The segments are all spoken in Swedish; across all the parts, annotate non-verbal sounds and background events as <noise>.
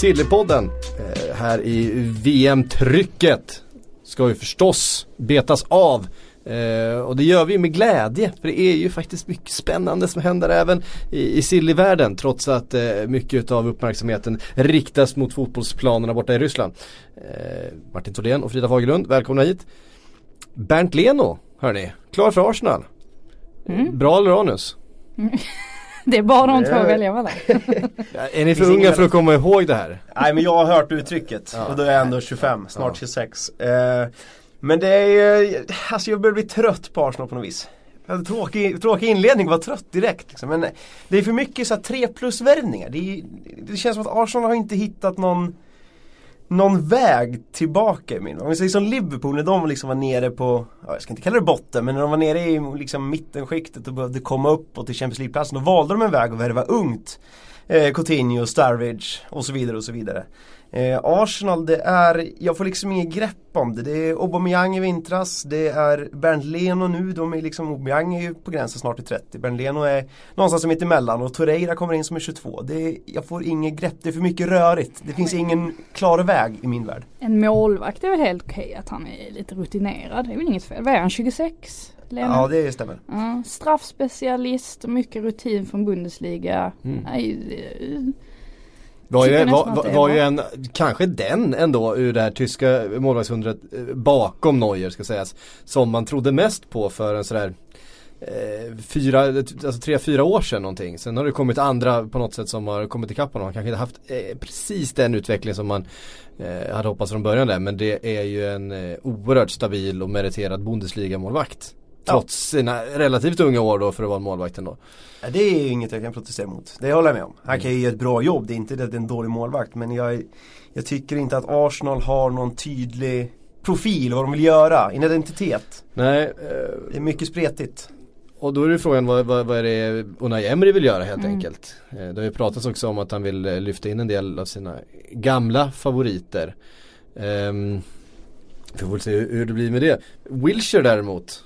Sillypodden eh, här i VM-trycket ska ju förstås betas av. Eh, och det gör vi med glädje för det är ju faktiskt mycket spännande som händer även i, i Silly-världen trots att eh, mycket av uppmärksamheten riktas mot fotbollsplanerna borta i Ryssland. Eh, Martin Thordén och Frida Fagerlund, välkomna hit. Bernt Leno, hörni, klar för Arsenal. Bra eller anus? <laughs> <laughs> Det är bara de två är- att välja mellan. <laughs> Är ni för unga för att komma ihåg det här? Nej men jag har hört uttrycket Ja. och då är jag ändå 25, snart Ja. 26. Eh, men det är ju, alltså jag börjar bli trött på Arsenal på något vis. Tråkig, tråkig inledning, var trött direkt. Liksom. Men det är för mycket så här 3 plus värvningar. Det, det känns som att Arsenal har inte hittat någon någon väg tillbaka i min. Om vi säger som Liverpool när de liksom var nere på, jag ska inte kalla det botten, men när de var nere i liksom mittenskiktet och behövde komma upp och till Champions League-platsen. Då valde de en väg att värva ungt. Eh, Coutinho, Starridge och så vidare och så vidare. Eh, Arsenal det är, jag får liksom inget grepp om det. Det är Aubameyang i vintras, det är Bernt Leno nu, de är liksom, Aubameyang är ju på gränsen snart till 30. Bernt Leno är någonstans mitt emellan och Torreira kommer in som är 22. Det är, jag får inget grepp, det är för mycket rörigt. Det finns ingen klar väg i min värld. En målvakt är väl helt okej att han är lite rutinerad. Det är väl inget fel. Vad är han, 26? Lena? Ja det stämmer. Ja, straffspecialist, mycket rutin från Bundesliga. Mm. Nej, Var ju, var, var, var ju en, kanske den ändå ur det här tyska målvaktsundret eh, bakom Neuer ska sägas. Som man trodde mest på för en sådär eh, fyra, alltså tre, fyra år sedan någonting. Sen har det kommit andra på något sätt som har kommit ikapp honom. Han kanske inte haft eh, precis den utveckling som man eh, hade hoppats från början där. Men det är ju en eh, oerhört stabil och meriterad Bundesliga-målvakt. Trots sina relativt unga år då för att vara målvakt ändå. Ja, det är ju inget jag kan protestera mot. Det håller jag med om. Han kan ju göra ett bra jobb. Det är inte det att det är en dålig målvakt. Men jag, jag tycker inte att Arsenal har någon tydlig profil vad de vill göra. En identitet. Nej, eh, Det är mycket spretigt. Och då är det frågan vad, vad, vad är det Unai Emery vill göra helt Mm. enkelt. Eh, Det har ju pratats också om att han vill eh, lyfta in en del av sina gamla favoriter. Um, vi får väl se hur det blir med det. Wilshire däremot.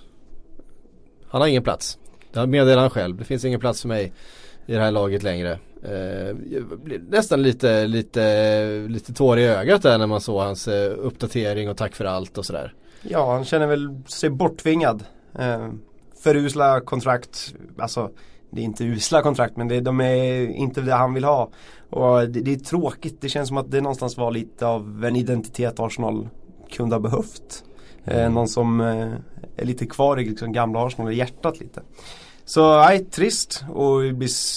Han har ingen plats. Det meddelar han själv. Det finns ingen plats för mig i det här laget längre. Eh, nästan lite, lite, lite tår i ögat där när man såg hans eh, uppdatering och tack för allt och sådär. Ja, han känner väl sig borttvingad. Eh, för usla kontrakt. Alltså, det är inte usla kontrakt men det, de är inte det han vill ha. Och det, det är tråkigt. Det känns som att det någonstans var lite av en identitet Arsenal kunde ha behövt. Eh, någon som eh, är lite kvar i liksom gamla Arsenal i hjärtat lite. Så nej, trist och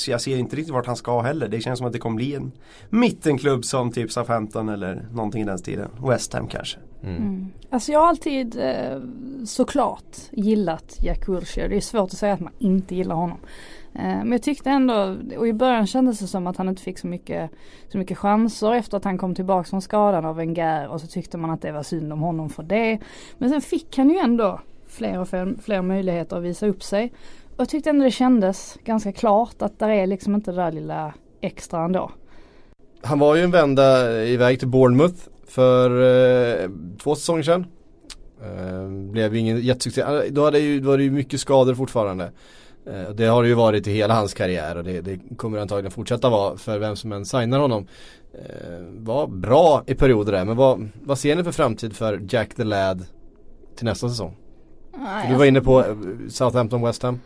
jag ser inte riktigt vart han ska heller. Det känns som att det kommer bli en mittenklubb som typ Southampton eller någonting i den stilen. West Ham kanske. Mm. Alltså jag har alltid eh, såklart gillat Jack Wilshere. Det är svårt att säga att man inte gillar honom. Eh, men jag tyckte ändå, och i början kändes det som att han inte fick så mycket, så mycket chanser efter att han kom tillbaka från skadan av Wenger och så tyckte man att det var synd om honom för det. Men sen fick han ju ändå fler och fler, fler möjligheter att visa upp sig. Och jag tyckte ändå det kändes ganska klart att där är liksom inte det där lilla extra ändå. Han var ju en vända iväg till Bournemouth för eh, två säsonger sedan. Eh, blev ju ingen jättesuccé. Alltså, då, hade ju, då var det ju mycket skador fortfarande. Eh, det har det ju varit i hela hans karriär och det, det kommer antagligen fortsätta vara för vem som än signar honom. Eh, var bra i perioder där men vad, vad ser ni för framtid för Jack the Lad till nästa säsong? Nej, Du var inne på eh, Southampton West Ham.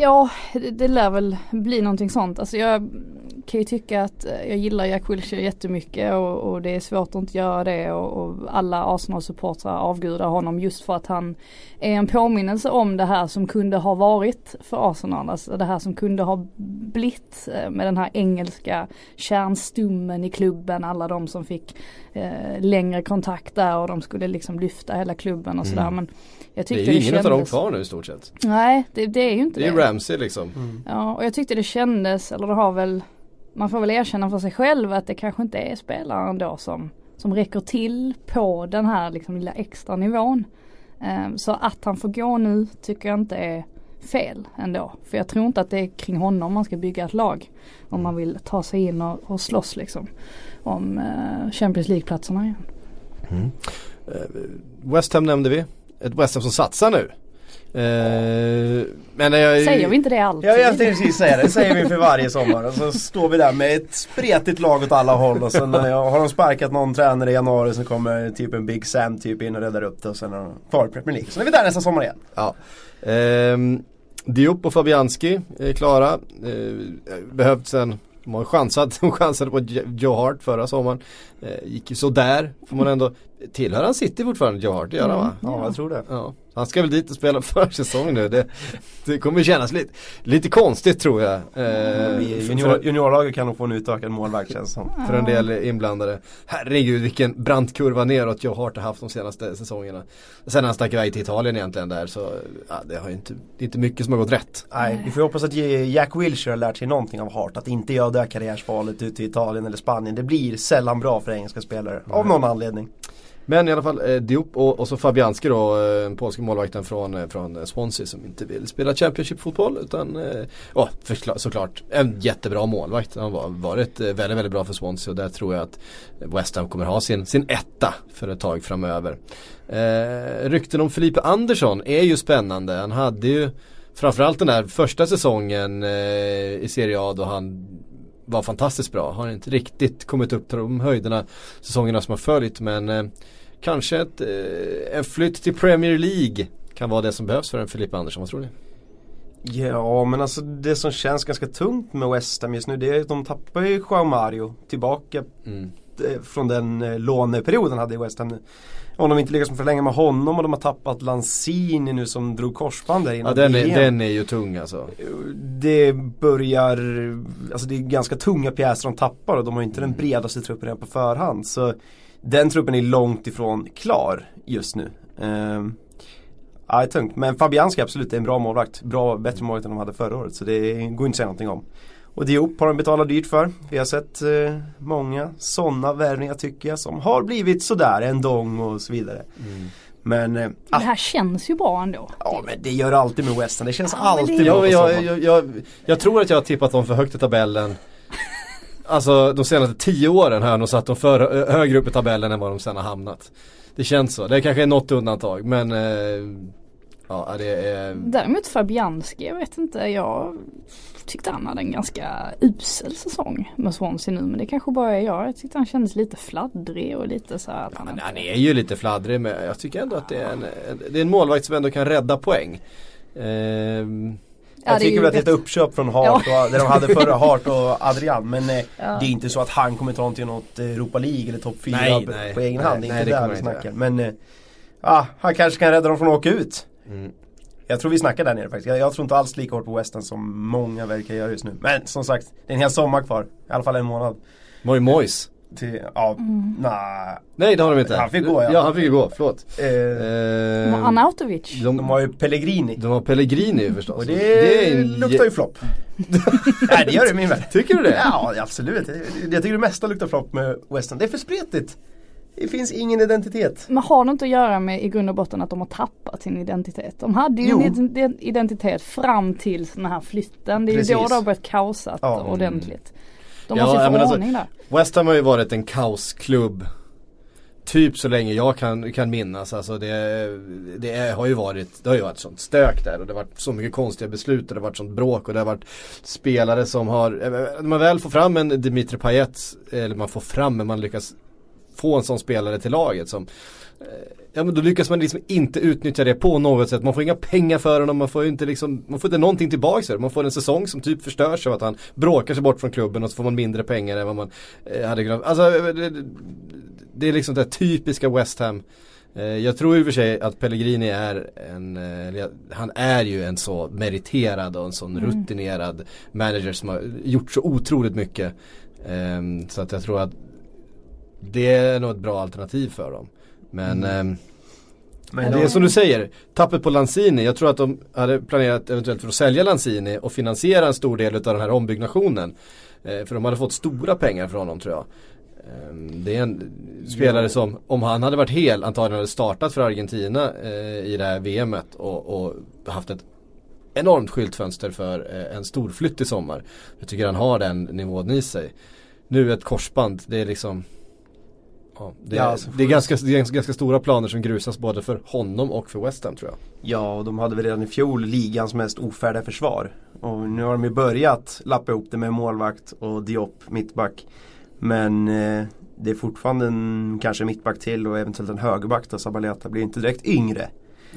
Ja, det, det lär väl bli någonting sånt. Alltså jag kan ju tycka att eh, jag gillar Jack Wilshere jättemycket och, och det är svårt att inte göra det och, och alla Arsenal-supportrar avgudar honom just för att han är en påminnelse om det här som kunde ha varit för Arsenal. Alltså det här som kunde ha blivit eh, med den här engelska kärnstummen i klubben. Alla de som fick eh, längre kontakt där och de skulle liksom lyfta hela klubben och sådär. Mm. Men jag Det är ju det, ingen av dem kändes... kvar nu i stort sett. Nej, det, det är ju inte Det är det. Ramsey liksom. Ja, och jag tyckte det kändes, eller det har väl man får väl erkänna för sig själv att det kanske inte är spelaren då som, som räcker till på den här liksom lilla extra nivån. Eh, så att han får gå nu tycker jag inte är fel ändå. För jag tror inte att det är kring honom man ska bygga ett lag. Om man vill ta sig in och, och slåss liksom. Om eh, Champions League-platserna igen. West Ham nämnde vi. Ett West Ham som satsar nu. Eh, men jag, Säger vi inte det alltid? Ja jag tänkte precis säga det, det säger vi för varje sommar och så står vi där med ett spretigt lag åt alla håll och sen eh, har de sparkat någon tränare i januari så kommer typ en Big Sam typ in och räddar upp det och sen är de kvar i Premier League. Så är vi där nästa sommar igen. Ja. Ehm, Diop och Fabianski är klara. Eh, behövt sen de har chansat, de chansade på Jo- Joe Hart förra sommaren. Eh, gick ju sådär, får man ändå. Tillhör han City fortfarande, Joe Hart? Det gör han va? Ja, jag tror det. Ja, han ska väl dit och spela <laughs> försäsong nu. Det, det kommer kännas lite, lite konstigt tror jag. Eh, för- junior, juniorlaget kan nog få en utökad målvakt känns som. för en del inblandade. Herregud vilken brant kurva neråt Joe Hart har haft de senaste säsongerna. Sen han stack iväg till Italien egentligen där så ja, det har ju inte, det är inte mycket som har gått rätt. Nej, vi får ju hoppas att Jack Wilshere har lärt sig någonting av Hart. Att inte göra det här karriärsvalet ute i Italien eller Spanien. Det blir sällan bra för engelska spelare. Av någon anledning. Men i alla fall eh, Diop och, och så Fabianski då, eh, den polska målvakten från, eh, från Swansea som inte vill spela Championship-fotboll utan, eh, förkla- såklart, en jättebra målvakt. Han har varit eh, väldigt, väldigt bra för Swansea och där tror jag att West Ham kommer ha sin, sin etta för ett tag framöver. Eh, rykten om Felipe Andersson är ju spännande. Han hade ju framförallt den där första säsongen eh, i Serie A då han var fantastiskt bra. Har inte riktigt kommit upp till de höjderna säsongerna som har följt men eh, kanske ett, eh, en flytt till Premier League kan vara det som behövs för en Filippa Andersson, vad tror ni? Ja men alltså det som känns ganska tungt med West Ham just nu det är att de tappar ju Joao Mario tillbaka Mm. eh, från den eh, låneperioden han hade i West Ham nu. Om de inte lyckas förlänga med honom och de har tappat Lanzini nu som drog korsband där innan Ja den är, den är ju tung alltså. Det börjar, alltså det är ganska tunga pjäser de tappar och de har inte den bredaste truppen redan på förhand. Så den truppen är långt ifrån klar just nu. Ehm, ja, det är tungt. Men Fabianski absolut är en bra målvakt. Bra, bättre målvakt än de hade förra året. Så det går inte att säga någonting om. Och Diop har de betalat dyrt för. Vi har sett eh, många sådana värvningar tycker jag som har blivit sådär en dong och så vidare. Men eh, Det här känns ju bra ändå. ja men det gör det alltid med West Ham. Det känns Ja, alltid det- bra jag, sommaren. jag, jag, jag tror att jag har tippat dem för högt i tabellen. Alltså de senaste tio åren har jag nog satt dem för, högre upp i tabellen än vad de sen har hamnat. Det känns så. Det kanske är något undantag men eh, Ja det är Däremot Fabianski, jag vet inte, jag tyckte han hade en ganska usel säsong med Swansea nu. Men det kanske bara är jag. Jag tyckte han kändes lite fladdrig och lite så här att han Men inte... han är ju lite fladdrig men jag tycker ändå att det är en, det är en målvakt som ändå kan rädda poäng. Ehm, Ja, jag tycker väl att det är ett uppköp från Hart, och, det de hade förra Hart och <laughs> Adrian. Men eh, Ja. det är inte så att han kommer ta till något Europa League eller topp 4 Nej, på, nej. på egen Nej, hand. Det är nej, inte det där vi han inte snackar. Men eh, ja, han kanske kan rädda dem från att åka ut. Mm. Jag tror vi snackar där nere faktiskt. Jag, jag tror inte alls lika hårt på Western som många verkar göra just nu. Men som sagt, det är en hel sommar kvar. I alla fall en månad. Moy Moyes. Till, ja, Mm. nej. Nej det har de inte. Han fick gå, ja. Ja han fick ju gå, förlåt. Eh, Ehm, Men Arnautovic. de, de har ju Pellegrini. de har Pellegrini förstås. Och det, är en luktar ju flopp. <laughs> nej det gör det i min värld. Tycker du det? Ja absolut. Jag, jag tycker det mesta luktar flopp med Western. Det är för spretigt. Det finns ingen identitet. Men har det inte att göra med i grund och botten att de har tappat sin identitet? De hade ju Jo. en ident- identitet fram till den här flytten. Det är ju då Precis. det har börjat kaosat Ja. ordentligt. De Ja, måste ju få alltså- ordning där. West Ham har ju varit en kaosklubb Typ så länge jag kan, kan minnas. Alltså det, det är, har ju varit, det har ju varit sånt stök där och det har varit så mycket konstiga beslut och det har varit sånt bråk och det har varit spelare som har, eh, när man väl får fram en Dimitri Payet, eller man får fram men man lyckas få en sån spelare till laget som eh, Ja men då lyckas man liksom inte utnyttja det på något sätt. Man får inga pengar för honom, man får inte liksom, man får inte någonting tillbaka för det. Man får en säsong som typ förstörs av att han bråkar sig bort från klubben och så får man mindre pengar än vad man eh, hade kunnat. Alltså eh, det, det- är liksom det typiska West Ham. Jag tror i och för sig att Pellegrini är en, han är ju en så meriterad och en sån rutinerad manager som har gjort så otroligt mycket. Ehm, så att jag tror att det är nog ett bra alternativ för dem. Men ehm, Men det är som du säger, tappet på Lanzini. Jag tror att de hade planerat eventuellt för att sälja Lanzini och finansiera en stor del av den här ombyggnationen. Eh, för de hade fått stora pengar från honom tror jag. Ehm, Det är en spelare som, om han hade varit hel, antagligen hade startat för Argentina eh, i det här VMet och, och haft ett enormt skyltfönster för eh, en storflytt i sommar. Jag tycker han har den nivån i sig. Nu ett korsband, det är liksom Ja, det, Ja, är, alltså, det, är ganska, det är ganska, stora planer som grusas både för honom och för West Ham tror jag. Ja, och de hade väl redan i fjol ligans mest ofärdiga försvar. Och nu har de ju börjat lappa ihop det med målvakt och Diop mittback. Men eh, det är fortfarande en kanske mittback till och eventuellt en högerback då Sabaleta blir inte direkt yngre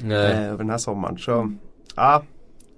eh, över den här sommaren. Så ja,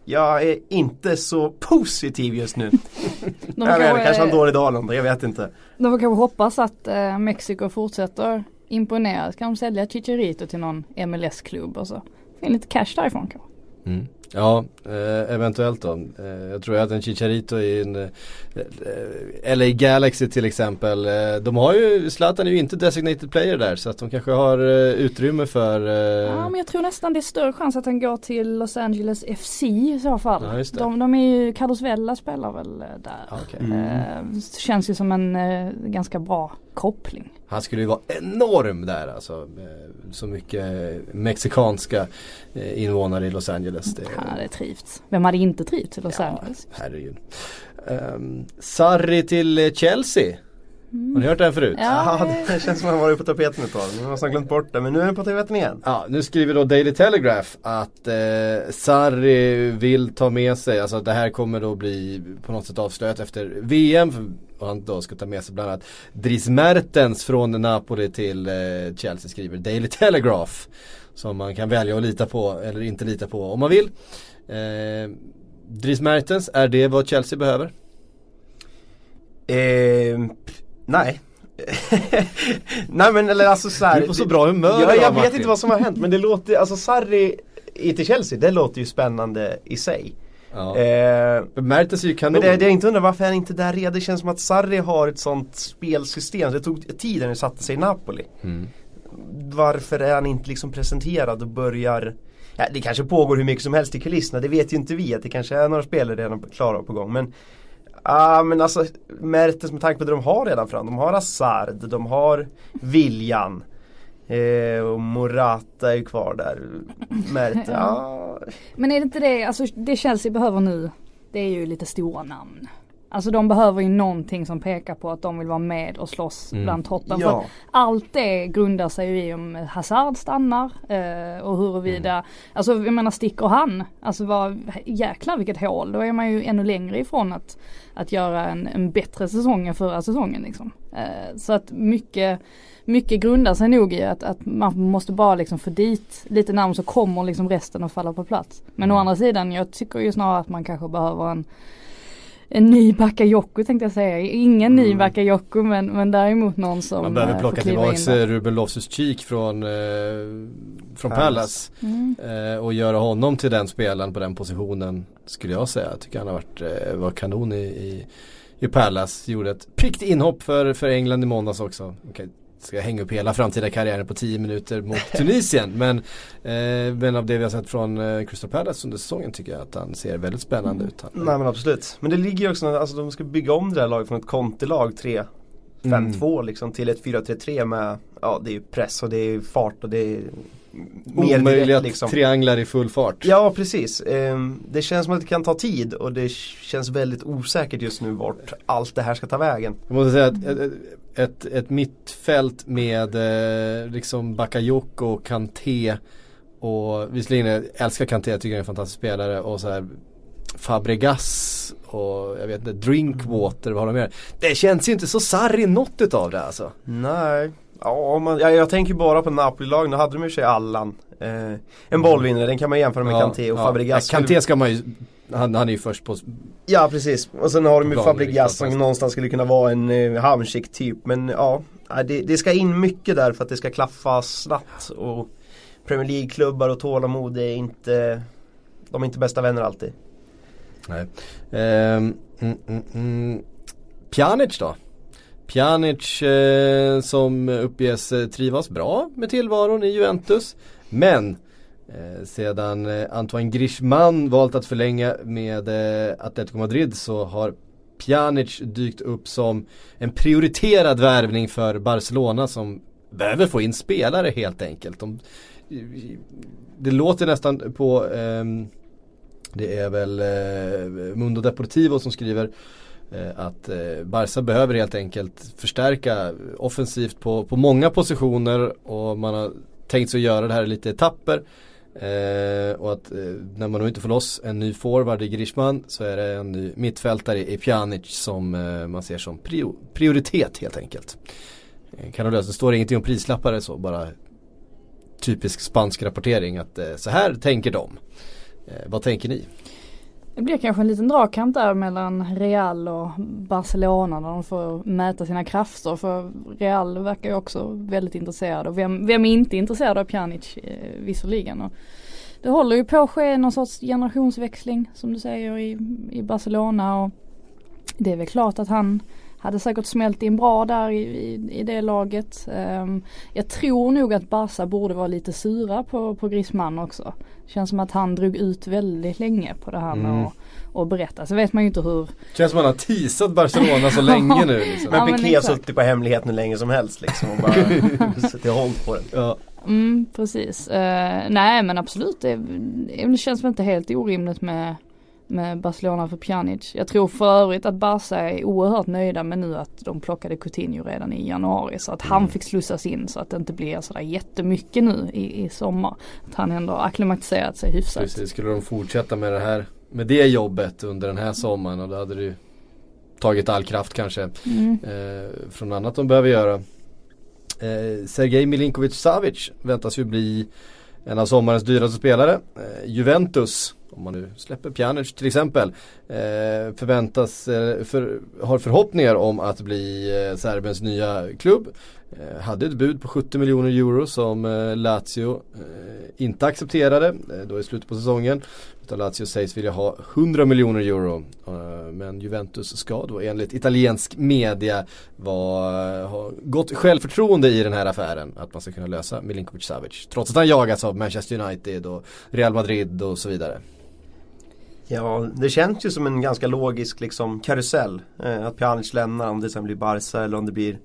jag är inte så positiv just nu. <laughs> De jag vet, kanske- har en dålig dag jag vet inte. De får kanske hoppas att eh, Mexiko fortsätter imponera. Kan de sälja Chicharito till någon MLS-klubb och så. Få in lite cash därifrån kanske. Mm. Ja, eh, eventuellt då. Eh, jag tror att en Chicharito i en eh, LA Galaxy till exempel. De har ju, Zlatan är ju inte designated player där så att de kanske har utrymme för Ja men jag tror nästan det är större chans att han går till Los Angeles FC i så fall. Ja, de, de är ju, Carlos Vela spelar väl där. Okej. Eh, känns ju som en ganska bra koppling. Han skulle ju vara enorm där alltså. Eh, Så mycket mexikanska eh, invånare i Los Angeles. Det, Han hade trivts. Vem hade inte trivts i Los ja, Angeles? herregud. Um, Sarri till Chelsea. Har ni hört den förut? Ja, Ja, det känns som att han varit på tapeten ett tag. Nu har nästan glömt bort det, men nu är den på tapeten igen. Ja, nu skriver då Daily Telegraph att eh, Sarri vill ta med sig, alltså det här kommer då bli på något sätt avslöjat efter VM för- och han då ska ta med sig bland annat Dries Mertens från Napoli till eh, Chelsea skriver Daily Telegraph. Som man kan välja att lita på eller inte lita på om man vill. Eh, Dries Mertens, är det vad Chelsea behöver? Eh, nej. <laughs> nej men eller alltså så här, Du är på så bra humör Ja, jag vet Martin. inte vad som har hänt men det låter, alltså Sarri i till Chelsea, det låter ju spännande i sig. Ja. Eh, Mertens är ju kanon. men det, det jag inte undrar varför är han inte där redan? Det känns som att Sarri har ett sånt spelsystem. Det tog tid när det satte sig i Napoli. Mm. Varför är han inte liksom presenterad och börjar ja, Det kanske pågår hur mycket som helst i kulisserna, det vet ju inte vi. Att det kanske är några spelare redan klara på gång. Men Ja men alltså Mertens med tanke på det de har redan fram. De har Hazard, de har Viljan. Eh, och Morata är ju kvar där. Mertens, <laughs> ja. Men är det inte det, alltså det Chelsea behöver nu, det är ju lite stora namn. Alltså de behöver ju någonting som pekar på att de vill vara med och slåss Mm. bland toppen. För Ja. att allt det grundar sig ju i om Hazard stannar eh, och huruvida, Mm. alltså jag menar sticker han, alltså vad, jäklar vilket hål. Då är man ju ännu längre ifrån att, att göra en, en bättre säsong än förra säsongen liksom. Eh, så att mycket mycket grundar sig nog i att, att man måste bara liksom få dit lite namn så kommer liksom resten att falla på plats. Men Mm. å andra sidan, jag tycker ju snarare att man kanske behöver en en ny Bakayoko tänkte jag säga. Ingen ny Bakayoko men, men däremot någon som Man behöver eh, plocka tillbaks eh, Ruben Loftus-Cheek från, eh, från Palace. Mm. Eh, och göra honom till den spelaren på den positionen skulle jag säga. Jag tycker han har varit, eh, var kanon i, i, i Palace. Gjorde ett piggt inhopp för, för England i måndags också. Okej, ska hänga upp hela framtida karriären på 10 minuter mot <laughs> Tunisien. men, eh, men av det vi har sett från eh, Crystal Palace under säsongen tycker jag att han ser väldigt spännande ut. Han, Nej men absolut. Men det ligger ju också, alltså de ska bygga om det där laget från ett kontelag 3-5-2 Mm. liksom till ett 4-3-3 med, ja det är ju press och det är fart och det är mer Omöjliga direkt liksom. trianglar i full fart. Ja precis. Ehm, det känns som att det kan ta tid och det känns väldigt osäkert just nu vart allt det här ska ta vägen. Jag måste säga att ett, ett, mittfält med eh, liksom Bakayoko och Kanté och visserligen jag älskar Kanté, jag tycker han är en fantastisk spelare och så här Fabregas och jag vet inte, Drinkwater, vad har de mer? Det känns ju inte så sarri något utav det alltså. Nej. Ja, om man, ja, jag tänker bara på Napoli-lagen, då hade de ju sig Allan. Eh, en bollvinnare, den kan man jämföra med Kanté och Fabregas. Ja, Kanté ska man ju, han, han är ju först på Ja precis, och sen har de ju Fabregas som någonstans skulle kunna vara en eh, Hamsik typ. Men ja, det, det ska in mycket där för att det ska klaffa snabbt. Och Premier League-klubbar och tålamod är inte, de är inte bästa vänner alltid. Nej. Ehm, mm, mm, mm. Pjanic då? Pjanic eh, som uppges eh, trivas bra med tillvaron i Juventus. Men eh, sedan eh, Antoine Griezmann valt att förlänga med eh, Atletico Madrid så har Pjanic dykt upp som en prioriterad värvning för Barcelona som behöver få in spelare helt enkelt. De, det låter nästan på ehm, det är väl eh, Mundo Deportivo som skriver eh, att eh, Barca behöver helt enkelt förstärka offensivt på, på många positioner och man har tänkt sig att göra det här i lite etapper. Eh, och att eh, när man nu inte får loss en ny forward i Grishman så är det en ny mittfältare i Pjanic som eh, man ser som prio, prioritet helt enkelt. Eh, kan det står ingenting om prislappar eller så, bara typisk spansk rapportering att eh, så här tänker de. Eh, vad tänker ni? Det blir kanske en liten dragkamp där mellan Real och Barcelona när de får mäta sina krafter. För Real verkar ju också väldigt intresserad och vem, vem är inte intresserad av Pjanic eh, visserligen. Och det håller ju på att ske någon sorts generationsväxling som du säger i, i Barcelona. Och det är väl klart att han hade säkert smält in bra där i, i, i det laget. Um, jag tror nog att Barca borde vara lite sura på, på Griezmann också. Känns som att han drog ut väldigt länge på det här med Mm. att och berätta. Så vet man ju inte hur Känns som att man har teasat Barcelona så <laughs> länge nu. Liksom. Men Ja, Piqué har suttit på hemligheten hur länge som helst liksom och bara <laughs> suttit och hållit på den. Ja. Mm, precis. Eh, nej men absolut, det, det känns väl inte helt orimligt med, med Barcelona för Pjanic. Jag tror för övrigt att Barca är oerhört nöjda med nu att de plockade Coutinho redan i januari. Så att han fick slussas in så att det inte blir sådär jättemycket nu i, i sommar. Att han ändå har acklimatiserat sig hyfsat. Precis, skulle de fortsätta med det här med det jobbet under den här sommaren och då hade ju tagit all kraft kanske Mm. eh, från annat de behöver göra. Eh, Sergej Milinkovic Savic väntas ju bli en av sommarens dyraste spelare. Eh, Juventus, om man nu släpper Pjanic till exempel, eh, förväntas, eh, för, har förhoppningar om att bli eh, Serbiens nya klubb. Eh, hade ett bud på 70 miljoner euro som eh, Lazio eh, inte accepterade eh, då i slutet på säsongen. Utan Lazio sägs vilja ha 100 miljoner euro. Eh, men Juventus ska då enligt italiensk media vara, eh, ha gott självförtroende i den här affären. Att man ska kunna lösa Milinkovic Savic. Trots att han jagas av Manchester United och Real Madrid och så vidare. Ja, det känns ju som en ganska logisk liksom karusell. Eh, att Pjanic lämnar om det sen blir Barca eller om det blir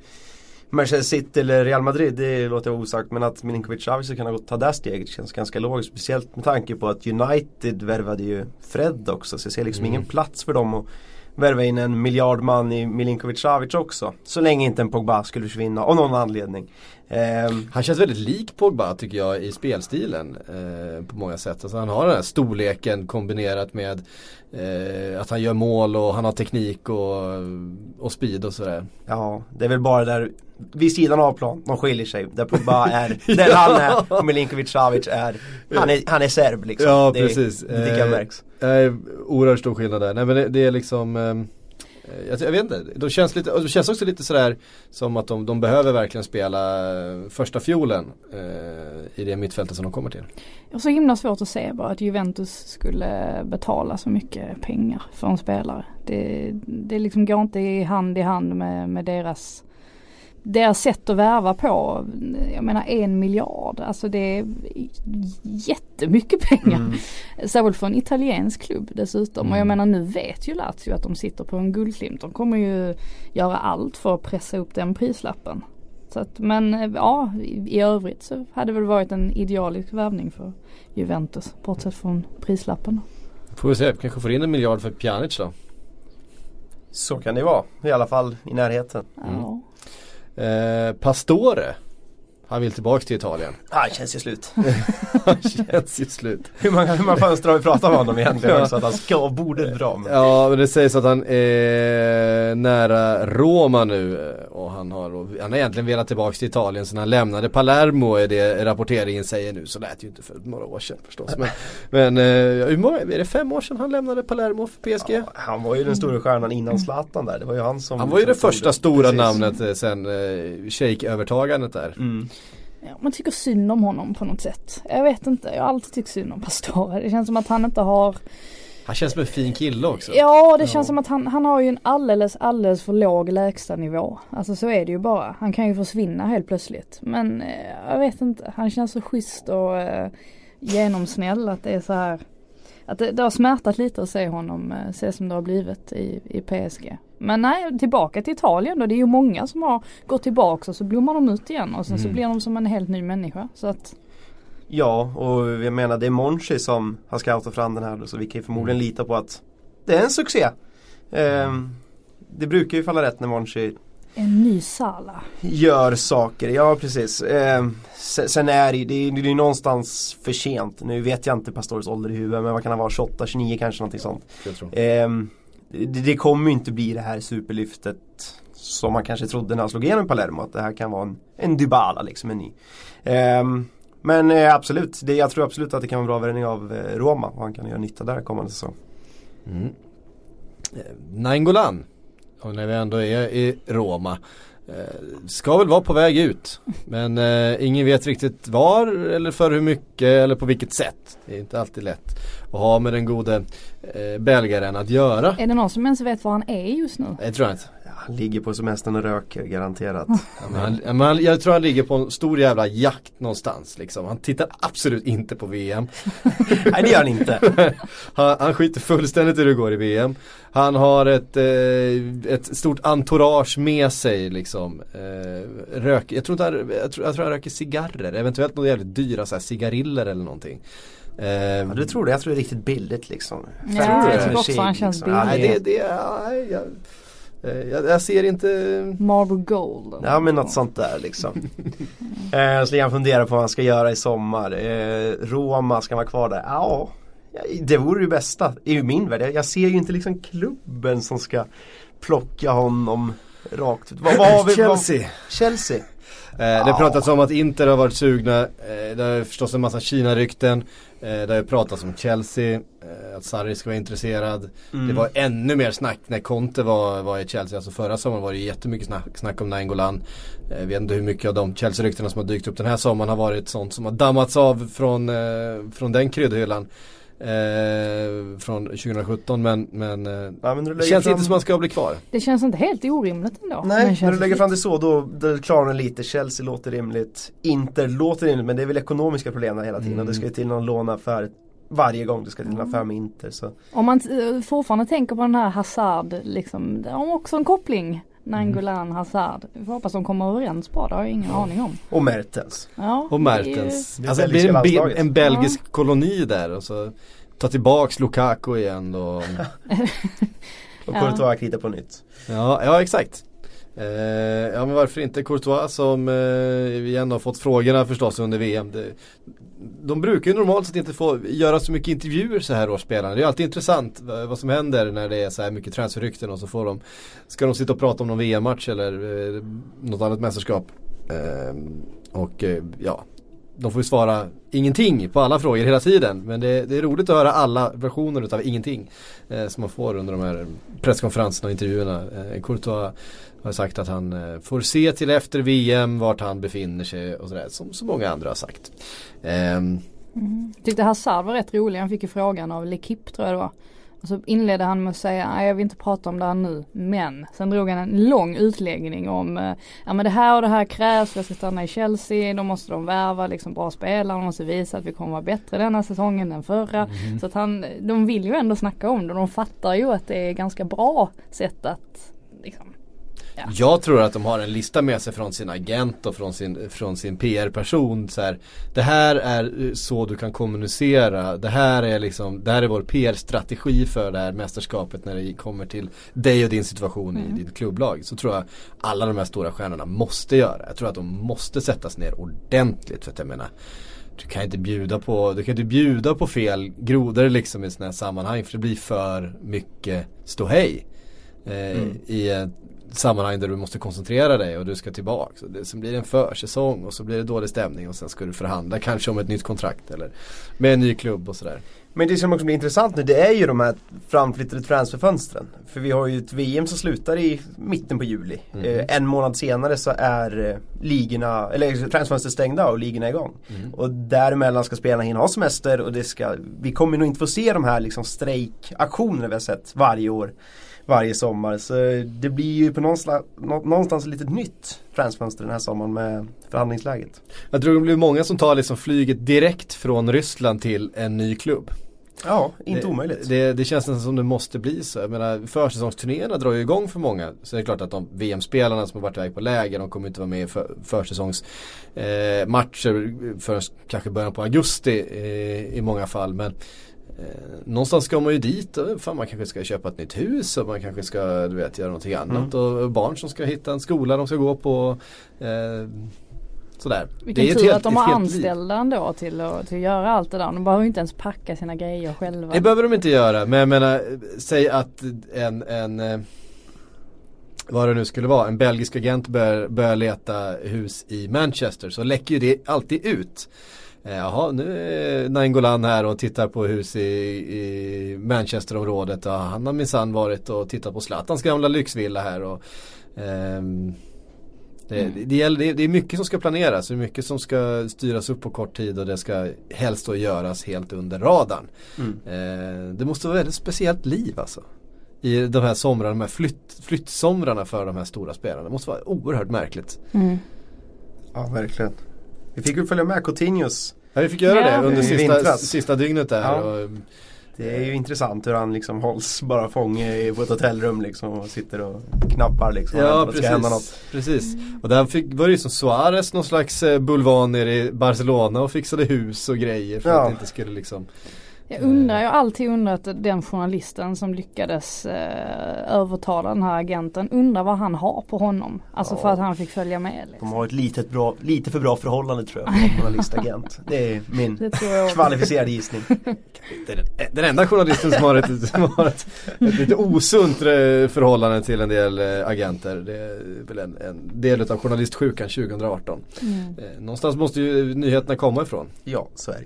Manchester City eller Real Madrid, det låter vara osagt. Men att Milinkovic Savic ska kunna gå- ta det steget känns ganska logiskt. Speciellt med tanke på att United värvade ju Fred också. Så jag ser liksom ingen plats för dem att värva in en miljardman i Milinkovic Savic också. Så länge inte en Pogba skulle försvinna av någon anledning. Ehm, Han känns väldigt lik Pogba tycker jag i spelstilen eh, på många sätt. Alltså han har den här storleken kombinerat med eh, att han gör mål och han har teknik och, och speed och sådär. Ja, det är väl bara där vid sidan av plan de skiljer sig. Där Pogba <laughs> är den han är och Milinkovic Savic är Han är, han är serb liksom. Ja, det, precis. Det tycker jag Eh, märks. Nej, oerhört stor skillnad där. Nej men det, det är liksom eh, Eh, jag, jag vet inte, de känns, lite, det känns också lite sådär som att de, de behöver verkligen spela eh, första fiolen eh, i det mittfältet som de kommer till. Jag har så himla svårt att se bara att Juventus skulle betala så mycket pengar för en spelare. Det, det liksom går inte hand i hand med, med deras deras sätt att värva på, jag menar en miljard, alltså det är jättemycket pengar. Mm. Särskilt för en italiensk klubb dessutom. Och jag Mm. menar nu vet ju Lazio att de sitter på en guldklimp. De kommer ju göra allt för att pressa upp den prislappen. Så att, men ja, i, i övrigt så hade det väl varit en idealisk värvning för Juventus. Bortsett från prislappen. Får vi se, kanske får in en miljard för Pjanic då. Så kan det vara. I alla fall i närheten. Ja. Eh, Pastore, han vill tillbaks till Italien. <laughs> Ah, det känns ju slut. <laughs> Känns ju slut. hur många, hur många fönster har vi pratat med honom egentligen Ja. också? Att han ska och borde dra. Men... Ja, men det sägs att han är nära Roma nu eh, och han har, han har egentligen velat tillbaks till Italien sen han lämnade Palermo är det rapporteringen säger nu. Så lät ju inte för några år sedan förstås. Men, <laughs> men eh, hur många, är det fem år sedan han lämnade Palermo för PSG? Ja, han var ju den stora stjärnan innan Zlatan där. Det var ju han som Han var ju det som första stora Precis. namnet eh, sen eh, shake-övertagandet där. Mm. Ja, man tycker synd om honom på något sätt. Jag vet inte, jag har alltid tyckt synd om Pastore. Det känns som att han inte har Han känns som en fin kille också. Ja det känns som att han, han har ju en alldeles alldeles för låg lägstanivå. Alltså så är det ju bara. Han kan ju försvinna helt plötsligt. Men eh, jag vet inte, han känns så schysst och eh, genomsnäll att det är så här. att det, det har smärtat lite att se honom eh, se som det har blivit i, i PSG. Men nej, tillbaka till Italien då. Det är ju många som har gått tillbaka och så blommar de ut igen och sen så Mm. blir de som en helt ny människa. Så att Ja, och jag menar det är Monchi som har scoutat fram den här så vi kan ju förmodligen Mm. lita på att det är en succé. Ehm, det brukar ju falla rätt när Monchi en ny Sala. gör saker, ja precis. Ehm, sen, är det det är ju det är någonstans för sent. Nu vet jag inte Pastores ålder i huvudet men vad kan han vara, 28, 29 kanske någonting sånt. Jag tror. Ehm, det, det kommer ju inte bli det här superlyftet som man kanske trodde när han slog igenom i Palermo att det här kan vara en, en Dybala liksom, en ny. Um, men eh, absolut, det, jag tror absolut att det kan vara en bra värvning av eh, Roma och han kan göra nytta där kommande säsong. Mm. Eh, Nainggolan, och när vi ändå är i Roma, ska väl vara på väg ut. Men eh, ingen vet riktigt var eller för hur mycket eller på vilket sätt. Det är inte alltid lätt att ha med den gode eh, belgaren att göra. Är det någon som ens vet var han är just nu? Det tror jag inte. Han ligger på semestern och röker garanterat. Ja, men han, men jag tror han ligger på en stor jävla jakt någonstans liksom. Han tittar absolut inte på VM. <laughs> Nej det gör han inte. <laughs> Han, han skiter fullständigt i hur det går i VM. Han har ett, eh, ett stort entourage med sig liksom. Eh, rök, jag, tror inte han, jag, tror, jag tror han röker cigarrer, eventuellt några jävligt dyra så här, cigariller eller någonting. Eh, Ja, du tror det? Jag tror det är riktigt billigt liksom. Ja, jag tycker också han känns liksom. Ja, Nej det- det, det, nej, jag, eh, jag, jag ser inte Marble Gold. Ja men något sånt där liksom. <laughs> eh, så jag funderar på vad han ska göra i sommar. Eh, Roma, ska han vara kvar där? Ja, det vore det bästa. I ju min värld. Jag, jag ser ju inte liksom klubben som ska plocka honom rakt ut. Vad, vad har vi, Chelsea. Vad, Chelsea. Eh, det har pratats om att Inter har varit sugna, eh, det har förstås en massa Kina-rykten. Eh, det har pratats om Chelsea, eh, att Sarri ska vara intresserad. Mm. Det var ännu mer snack när Conte var, var i Chelsea, alltså förra sommaren var det jättemycket snack, snack om Nainggolan. Eh, vet inte hur mycket av de Chelsea-ryktena som har dykt upp den här sommaren har varit sånt som har dammats av från, eh, från den kryddhyllan. Eh, från 2017 men, men eh, Ja, men du det känns fram... inte som att man ska bli kvar. Det känns inte helt orimligt ändå. Nej, när du lägger fram det så då, då klarnar det lite. Chelsea låter rimligt. Inter låter rimligt men det är väl ekonomiska problem där hela tiden. Mm. Och det ska ju till någon låneaffär varje gång det ska till en affär med Inter. Så. Om man fortfarande tänker på den här Hazard, liksom, det har också en koppling. Nangolan Hazard. Vi får hoppas de kommer överens bra, det har jag ingen aning om. Och Mertens. Ja, Och ju- Mertens. det är Alltså det blir en, be- en belgisk koloni där och så ta tillbaks Lukaku igen då. <laughs> Och Ja. Courtois kritar på nytt. Ja, ja exakt. Eh, ja men varför inte Courtois som eh, vi ändå har fått frågorna förstås under VM. Det, de brukar ju normalt sett inte få göra så mycket intervjuer så här års spelarna. Det är alltid intressant vad, vad som händer när det är så här mycket transferrykten och så får de Ska de sitta och prata om någon VM-match eller eh, något annat mästerskap. Eh, och eh, ja de får ju svara ingenting på alla frågor hela tiden. Men det, det är roligt att höra alla versioner utav ingenting. Eh, som man får under de här presskonferenserna och intervjuerna. Eh, Courtois har sagt att han eh, får se till efter VM vart han befinner sig och sådär. Som så många andra har sagt. Ehm, Tyckte Hazard var rätt rolig, han fick ju frågan av L'Equipe tror jag det var. Och så inledde han med att säga, nej jag vill inte prata om det här nu, men. Sen drog han en lång utläggning om, eh, ja men det här och det här krävs, jag ska stanna i Chelsea, då måste de värva liksom bra spelare, de måste visa att vi kommer vara bättre denna säsongen än förra. Så att han, de vill ju ändå snacka om det, de fattar ju att det är ganska bra sätt att liksom, Jag tror att de har en lista med sig från sin agent och från sin, från sin PR-person. Så här, det här är eh, så du kan kommunicera. Det här är liksom, det här är vår PR-strategi för det här mästerskapet när det kommer till dig och din situation i ditt klubblag. Så tror jag alla de här stora stjärnorna måste göra. Jag tror att de måste sättas ner ordentligt. För att jag menar, du kan inte bjuda på, du kan inte bjuda på fel grodor liksom i sådana här sammanhang. För det blir för mycket ståhej. Eh, I ett sammanhang där du måste koncentrera dig och du ska tillbaka. Så det, sen blir det en försäsong och så blir det dålig stämning och sen ska du förhandla kanske om ett nytt kontrakt eller med en ny klubb och sådär. Men det som också blir intressant nu det är ju de här framflyttade transferfönstren. För vi har ju ett VM som slutar i mitten på juli. Mm. Eh, en månad senare så är eh, ligorna, eller transfönstret stängda och ligorna igång. Mm. Och däremellan ska spelarna hinna ha semester och det ska, vi kommer nog inte få se de här liksom strejkaktionerna vi har sett varje år. Varje sommar. Så det blir ju på någonstans, nå- någonstans ett litet nytt transfönster den här sommaren med förhandlingsläget. Jag tror det blir många som tar liksom flyget direkt från Ryssland till en ny klubb. Ja, inte det, omöjligt. Det, det känns nästan som det måste bli så. Jag menar försäsongsturnéerna drar ju igång för många. Så det är klart att de VM-spelarna som har varit iväg på läger, de kommer inte vara med i för, försäsongsmatcher eh, förrän kanske början på augusti eh, i många fall. Men Eh, någonstans ska man ju dit och fan, man kanske ska köpa ett nytt hus och man kanske ska du vet, göra någonting annat. Mm. Och barn som ska hitta en skola de ska gå på. Eh, sådär. Vilken ett tur helt- att de har liv. anställda ändå till att, till att göra allt det där. De behöver ju inte ens packa sina grejer själva. Det behöver de inte göra men jag menar säg att en, en eh, vad det nu skulle vara, en belgisk agent börjar, börjar leta hus i Manchester så läcker ju det alltid ut. Eh, Jaha, nu är Nainggolan här och tittar på hus i, i Manchesterområdet. Ja, han har minsann varit och tittat på Zlatans gamla lyxvilla här. Och, ehm, det, Mm. det, gäller, det, det är mycket som ska planeras, det är mycket som ska styras upp på kort tid och det ska helst då göras helt under radarn. Mm. Eh, det måste vara väldigt speciellt liv alltså. I de här somrarna, de här flytt, flyttsomrarna för de här stora spelarna. Det måste vara oerhört märkligt. Mm. Ja, verkligen. Vi fick ju följa med Coutinhos. Ja, vi fick göra det under sista, sista dygnet där. Ja. Och, Det är ju intressant hur han liksom hålls bara fånge i- på ett hotellrum liksom och sitter och knappar liksom. ja, det ska hända något. precis. precis. Och där fick, var det ju som Suarez någon slags eh, bulvan nere i Barcelona och fixade hus och grejer för Ja. att det inte skulle liksom Jag undrar, jag har alltid undrat den journalisten som lyckades eh, övertala den här agenten, undrar vad han har på honom. Alltså Ja. för att han fick följa med. De Liksom. har ett litet bra, lite för bra förhållande tror jag. Journalistagent. <laughs> Det är min Det tror jag också. kvalificerade gissning. <laughs> Det är den, den enda journalisten som har ett, som har ett, ett lite osunt eh, förhållande till en del eh, agenter. Det är väl en, en del av journalistsjukan 2018. Mm. Eh, någonstans måste ju nyheterna komma ifrån. Ja, så är det.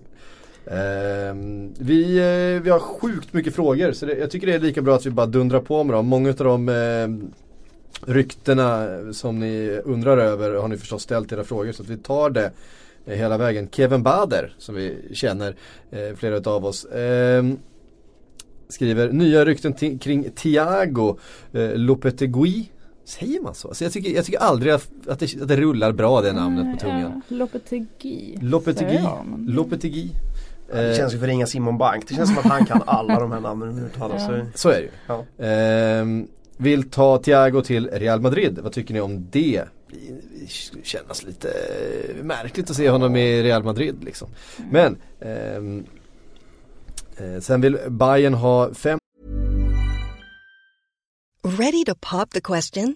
Ehm, vi, eh, vi har sjukt mycket frågor så det, jag tycker det är lika bra att vi bara dundrar på med dem. Många av de eh, ryktena som ni undrar över har ni förstås ställt era frågor så vi tar det eh, hela vägen. Kevin Bader som vi känner eh, flera av oss. ehm, skriver nya rykten kring Thiago eh, Lopetegui. Säger man så? Alltså jag, tycker, jag tycker aldrig att, det, att det rullar bra det namnet på tungan. Lopetegui. Lopetegui. Lopetegui. Ja, det Eh, känns ju för ringa Simon Bank. Det känns som att han kan alla de här namnen uttalas. Ja. Så, Så är det ju. ja. Ehm, vill ta Thiago till Real Madrid. Vad tycker ni om det? Det kännas lite eh, märkligt att se honom i Real Madrid liksom. Men ehm, eh, sen vill Bayern ha fem Ready to pop the question?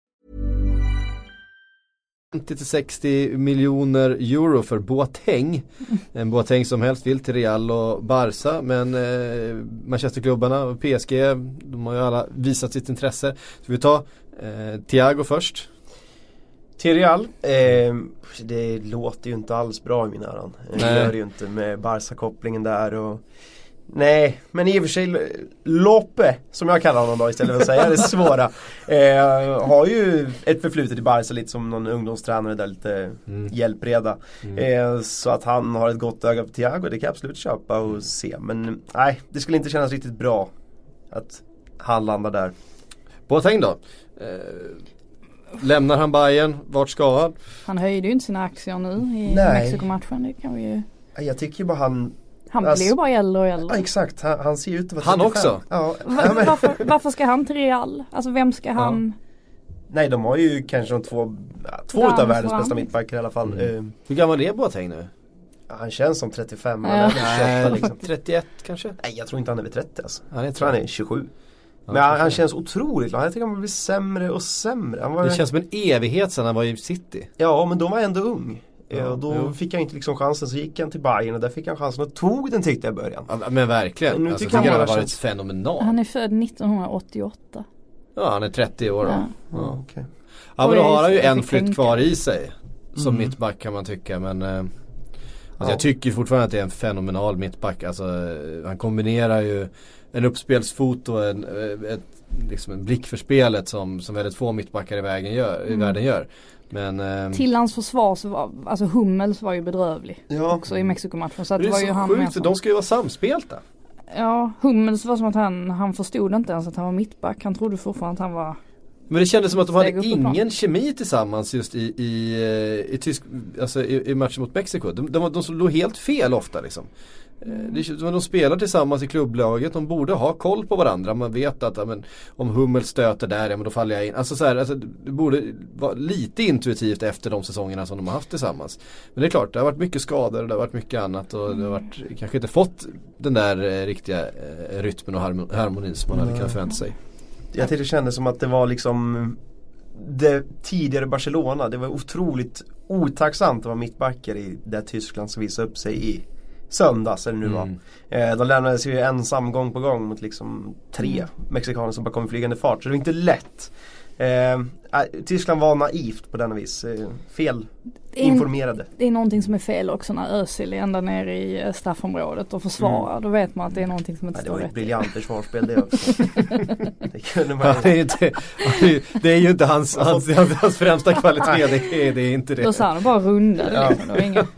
50-60 miljoner euro för Boateng. En Boateng som helst vill till Real och Barca men eh, Manchesterklubbarna och PSG de har ju alla visat sitt intresse. Så vi tar eh, Thiago först. Till Real. Eh, det låter ju inte alls bra i mina öron. Det gör det ju inte med Barca-kopplingen där och Nej, men i och för sig Loppe, som jag kallar honom då istället för att säga det <laughs> svåra. Eh, har ju ett förflutet i Barca lite som någon ungdomstränare där, lite Mm. hjälpreda. Eh, så att han har ett gott öga på Thiago, det kan jag absolut köpa och se. Men nej, det skulle inte kännas riktigt bra att han landar där. Boateng då? Eh, lämnar han Bayern? Vart ska han? Han höjde ju inte sina aktier nu i. Mexikomatchen. Det kan vi ju. Jag tycker ju bara han Han Alltså- blir ju bara äldre och Ja äldre. exakt, han, han ser ju ut att vara Han 35. också? Ja, ja, varför, varför ska han till Real? Alltså vem ska han? nej de har ju kanske de två, ja, två utav världens bästa mittbackar i alla fall. Eh, Hur gammal är Boateng nu? han känns som 35 men Ja. han är 28 liksom. 31 kanske? Nej jag tror inte han är vid 30 alltså. Han är Jag tror han är 27. Ja, Men han, han känns otroligt glad. Jag tycker han blir sämre och sämre. Han var, Det känns som en evighet sedan han var i City. Ja men då var han ändå ung. Eh, Ja, och då jo. fick han inte liksom chansen. Så gick han till Bayern och där fick han chansen och tog den tyckte jag i början. Ja, men verkligen. Men nu alltså, tycker jag jag han har varit känns- fenomenal. Han är född 1988. Ja han är 30 år då. Ja. Ja. okej. Ja men då har han ju en flytt tänka. kvar i sig. Som Mm. mittback kan man tycka men eh, Alltså jag tycker fortfarande att det är en fenomenal mittback. Alltså eh, han kombinerar ju en uppspelsfot och en, eh, ett, liksom en blick för spelet som, som väldigt få mittbackar i, vägen gör, i världen gör. Men eh, Till hans försvar så var, alltså Hummels var ju bedrövlig. Ja. Också i Mexikomatchen. Så det det är var ju så han med sjukt som- de ska ju vara samspelta. Ja, Hummels var som att han, han förstod inte ens att han var mittback. Han trodde fortfarande att han var Men det kändes som att de hade ingen kemi tillsammans just i, i, eh, i, tysk, alltså i, i matchen mot Mexiko. De, de, de låg helt fel ofta liksom. Eh, Det, känns som att de spelar tillsammans i klubblaget, de borde ha koll på varandra. Man vet att ja, men, om Hummel stöter där, ja men då faller jag in. Alltså, så här, alltså det borde vara lite intuitivt efter de säsongerna som de har haft tillsammans. Men det är klart, det har varit mycket skador och det har varit mycket annat och det har varit, kanske inte fått den där eh, riktiga eh, rytmen och harmon- harmonin som man hade kunnat förvänta sig. Jag tyckte det kändes som att det var liksom det tidigare Barcelona. Det var otroligt otacksamt att vara mittbackar i det Tyskland som visade upp sig i söndags eller nu var. Mm. Eh, de lämnades ju ensam gång på gång mot liksom tre mexikaner som bara kom i flygande fart. Så det var inte lätt. Eh, äh, Tyskland var naivt på denna vis. Eh, fel Det är, en, informerade. det är någonting som är fel också när Özil är ända nere i eh, straffområdet och försvarar. Då vet man att det är någonting som inte det står var ju ett rätt. briljant försvarsspel det <laughs> också. Det kunde man Ja, det, är inte, det är ju inte hans, hans, hans, hans främsta kvalitet, det är, det är inte det. Lozano bara rundade Ja. liksom. Inget.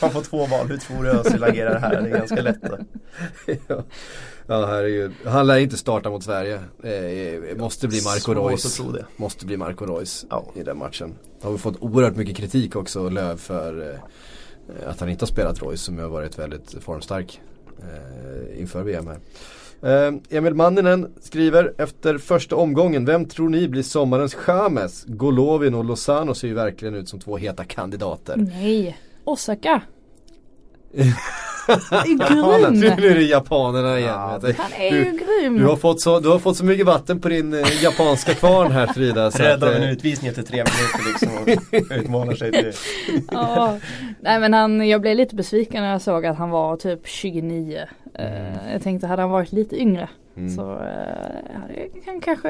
Man <laughs> får två val. Hur tror du Özil agerar här? Det är ganska lätt. då. <laughs> ja. ja herregud. Han lär inte starta mot Sverige. Eh, måste bli Marco Reus. Måste bli Marco Reus Ja. i den matchen. Har vi fått oerhört mycket kritik också Löv för eh, att han inte har spelat Reus som har varit väldigt formstark eh, inför VM här. Eh, Emil Manninen skriver efter första omgången, vem tror ni blir sommarens James? Golovin och Lozano ser ju verkligen ut som två heta kandidater. Nej, Osaka. <laughs> <laughs> Ja, grym. nu är det japanerna igen. Ja. Han är ju grym. Du har, fått så, du har fått så mycket vatten på din eh, japanska kvarn här Frida. Så Rädd av en eh, utvisning efter tre minuter liksom och utmanar sig till <laughs> Ja. Nej men han, jag blev lite besviken när jag såg att han var typ 29. Eh, jag tänkte hade han varit lite yngre Mm. så hade han kanske,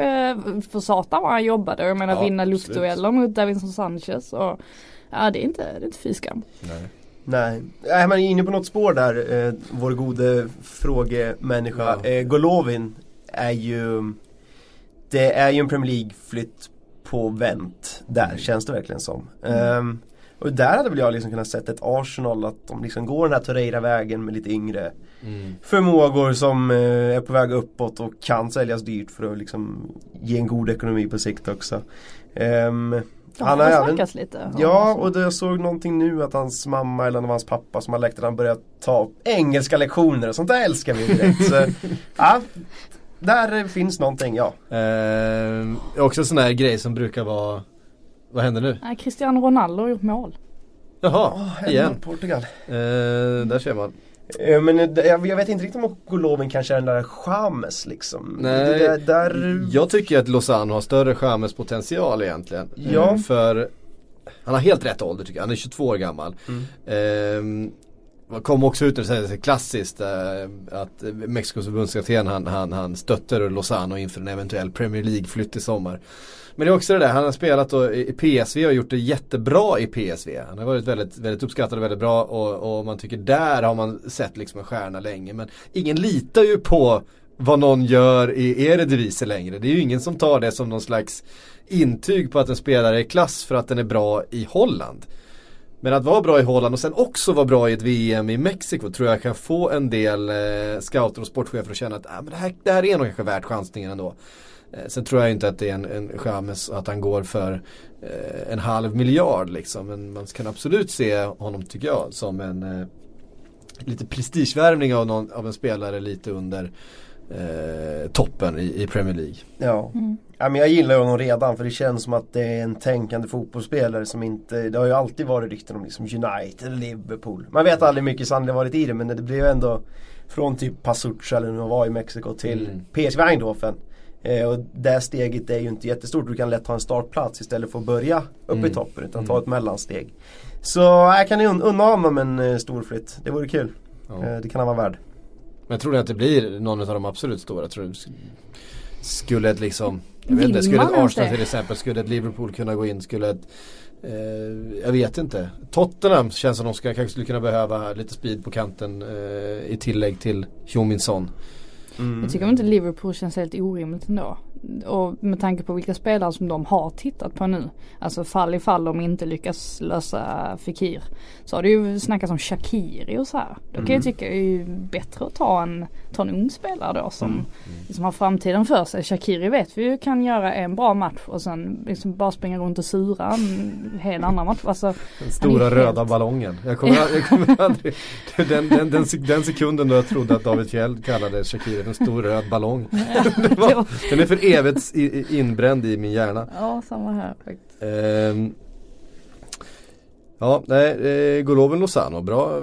för satan vad han jobbade. Jag menar Ja, vinna luftdueller mot Davinson Sanchez. Och, ja det är inte, det är inte fy skam. nej. Nej, man är inne på något spår där, eh, vår gode frågemänniska. Ja. Eh, Golovin är ju Det är ju en Premier League-flytt på vänt där, känns det verkligen som. Ehm, och där hade väl jag liksom kunnat sett ett Arsenal att de liksom går den här Torreira-vägen med lite yngre Mm. förmågor som eh, är på väg uppåt och kan säljas dyrt för att liksom ge en god ekonomi på sikt också. Ehm, De han har även lite. Ja och det, jag såg någonting nu att hans mamma eller det var hans pappa som har läckt att han börjat ta engelska lektioner och sånt där älskar vi direkt. så, <laughs> ja, där finns någonting ja. Eh, också en sån här grej som brukar vara Vad händer nu? Nej, Cristiano Ronaldo har gjort mål. Jaha, igen. Portugal. Eh, där ser man. Eh, Men eh, jag, vet inte riktigt om Golovin kanske är den där James liksom. Nej, där, där, Jag tycker att Lozano har större James potential egentligen. Ja. Eh, För han har helt rätt ålder tycker jag. Han är 22 år gammal. Mm kom också ut och det klassiskt eh, att Mexikos förbundskapten han, han, han stöttar Lozano inför en eventuell Premier League-flytt i sommar. Men det är också det där, han har spelat i i PSV och gjort det jättebra i PSV. Han har varit väldigt, väldigt uppskattad och väldigt bra och, och man tycker där har man sett liksom en stjärna länge. Men ingen litar ju på vad någon gör i Eredivisie längre. Det är ju ingen som tar det som någon slags intyg på att en spelare är klass för att den är bra i Holland. Men att vara bra i Holland och sen också vara bra i ett VM i Mexiko tror jag kan få en del eh, scouter och sportchefer att känna att ah, men det, här, det här är nog kanske värt chansningen ändå. Eh, sen tror jag inte att det är en, en James att han går för eh, en halv miljard liksom. Men man kan absolut se honom tycker jag som en eh, lite prestigevärvning av, någon, av en spelare lite under eh, toppen i, i Premier League. Ja. Ja men jag gillar ju honom redan för det känns som att det är en tänkande fotbollsspelare som inte Det har ju alltid varit rykten om liksom United, Liverpool Man vet aldrig hur mycket sanning det varit i det men det blev ändå Från typ Pasucha eller nu var i Mexiko till Mm. PSV Eindhoven eh, Och det steget är ju inte jättestort, du kan lätt ta en startplats istället för att börja uppe i Mm. toppen utan ta ett mellansteg Så jag kan ju un- unna honom en eh, stor flytt, det vore kul Ja. eh, Det kan han vara värd Men tror att det blir någon av de absolut stora. Tror sk- skulle ett liksom jag vet inte, skulle ett Arsenal till exempel, skulle ett Liverpool kunna gå in, skulle ett Eh, jag vet inte. Tottenham känns som de ska, kanske skulle kunna behöva lite speed på kanten eh, i tillägg till Heung-Min Son. Jag tycker inte Liverpool känns helt orimligt ändå. Och med tanke på vilka spelare som de har tittat på nu. Alltså fall i fall de inte lyckas lösa Fekir. Så har det ju snackats om Shakiri och så här. Då kan jag tycka det är ju bättre att ta en, ta en ung spelare då som, som har framtiden för sig. Shakiri vet vi ju kan göra en bra match och sen liksom bara springa runt och sura en hel annan match. Alltså, Den stora röda helt- ballongen. Jag kommer, jag kommer aldrig, den, den, den, den sekunden då jag trodde att David Fjell kallade Shakiri en stor röd ballong. <laughs> <laughs> Det var, den är för evigt inbränd i min hjärna. ja samma här faktiskt. Ehm, ja, nej, eh, Goloven Lozano, bra,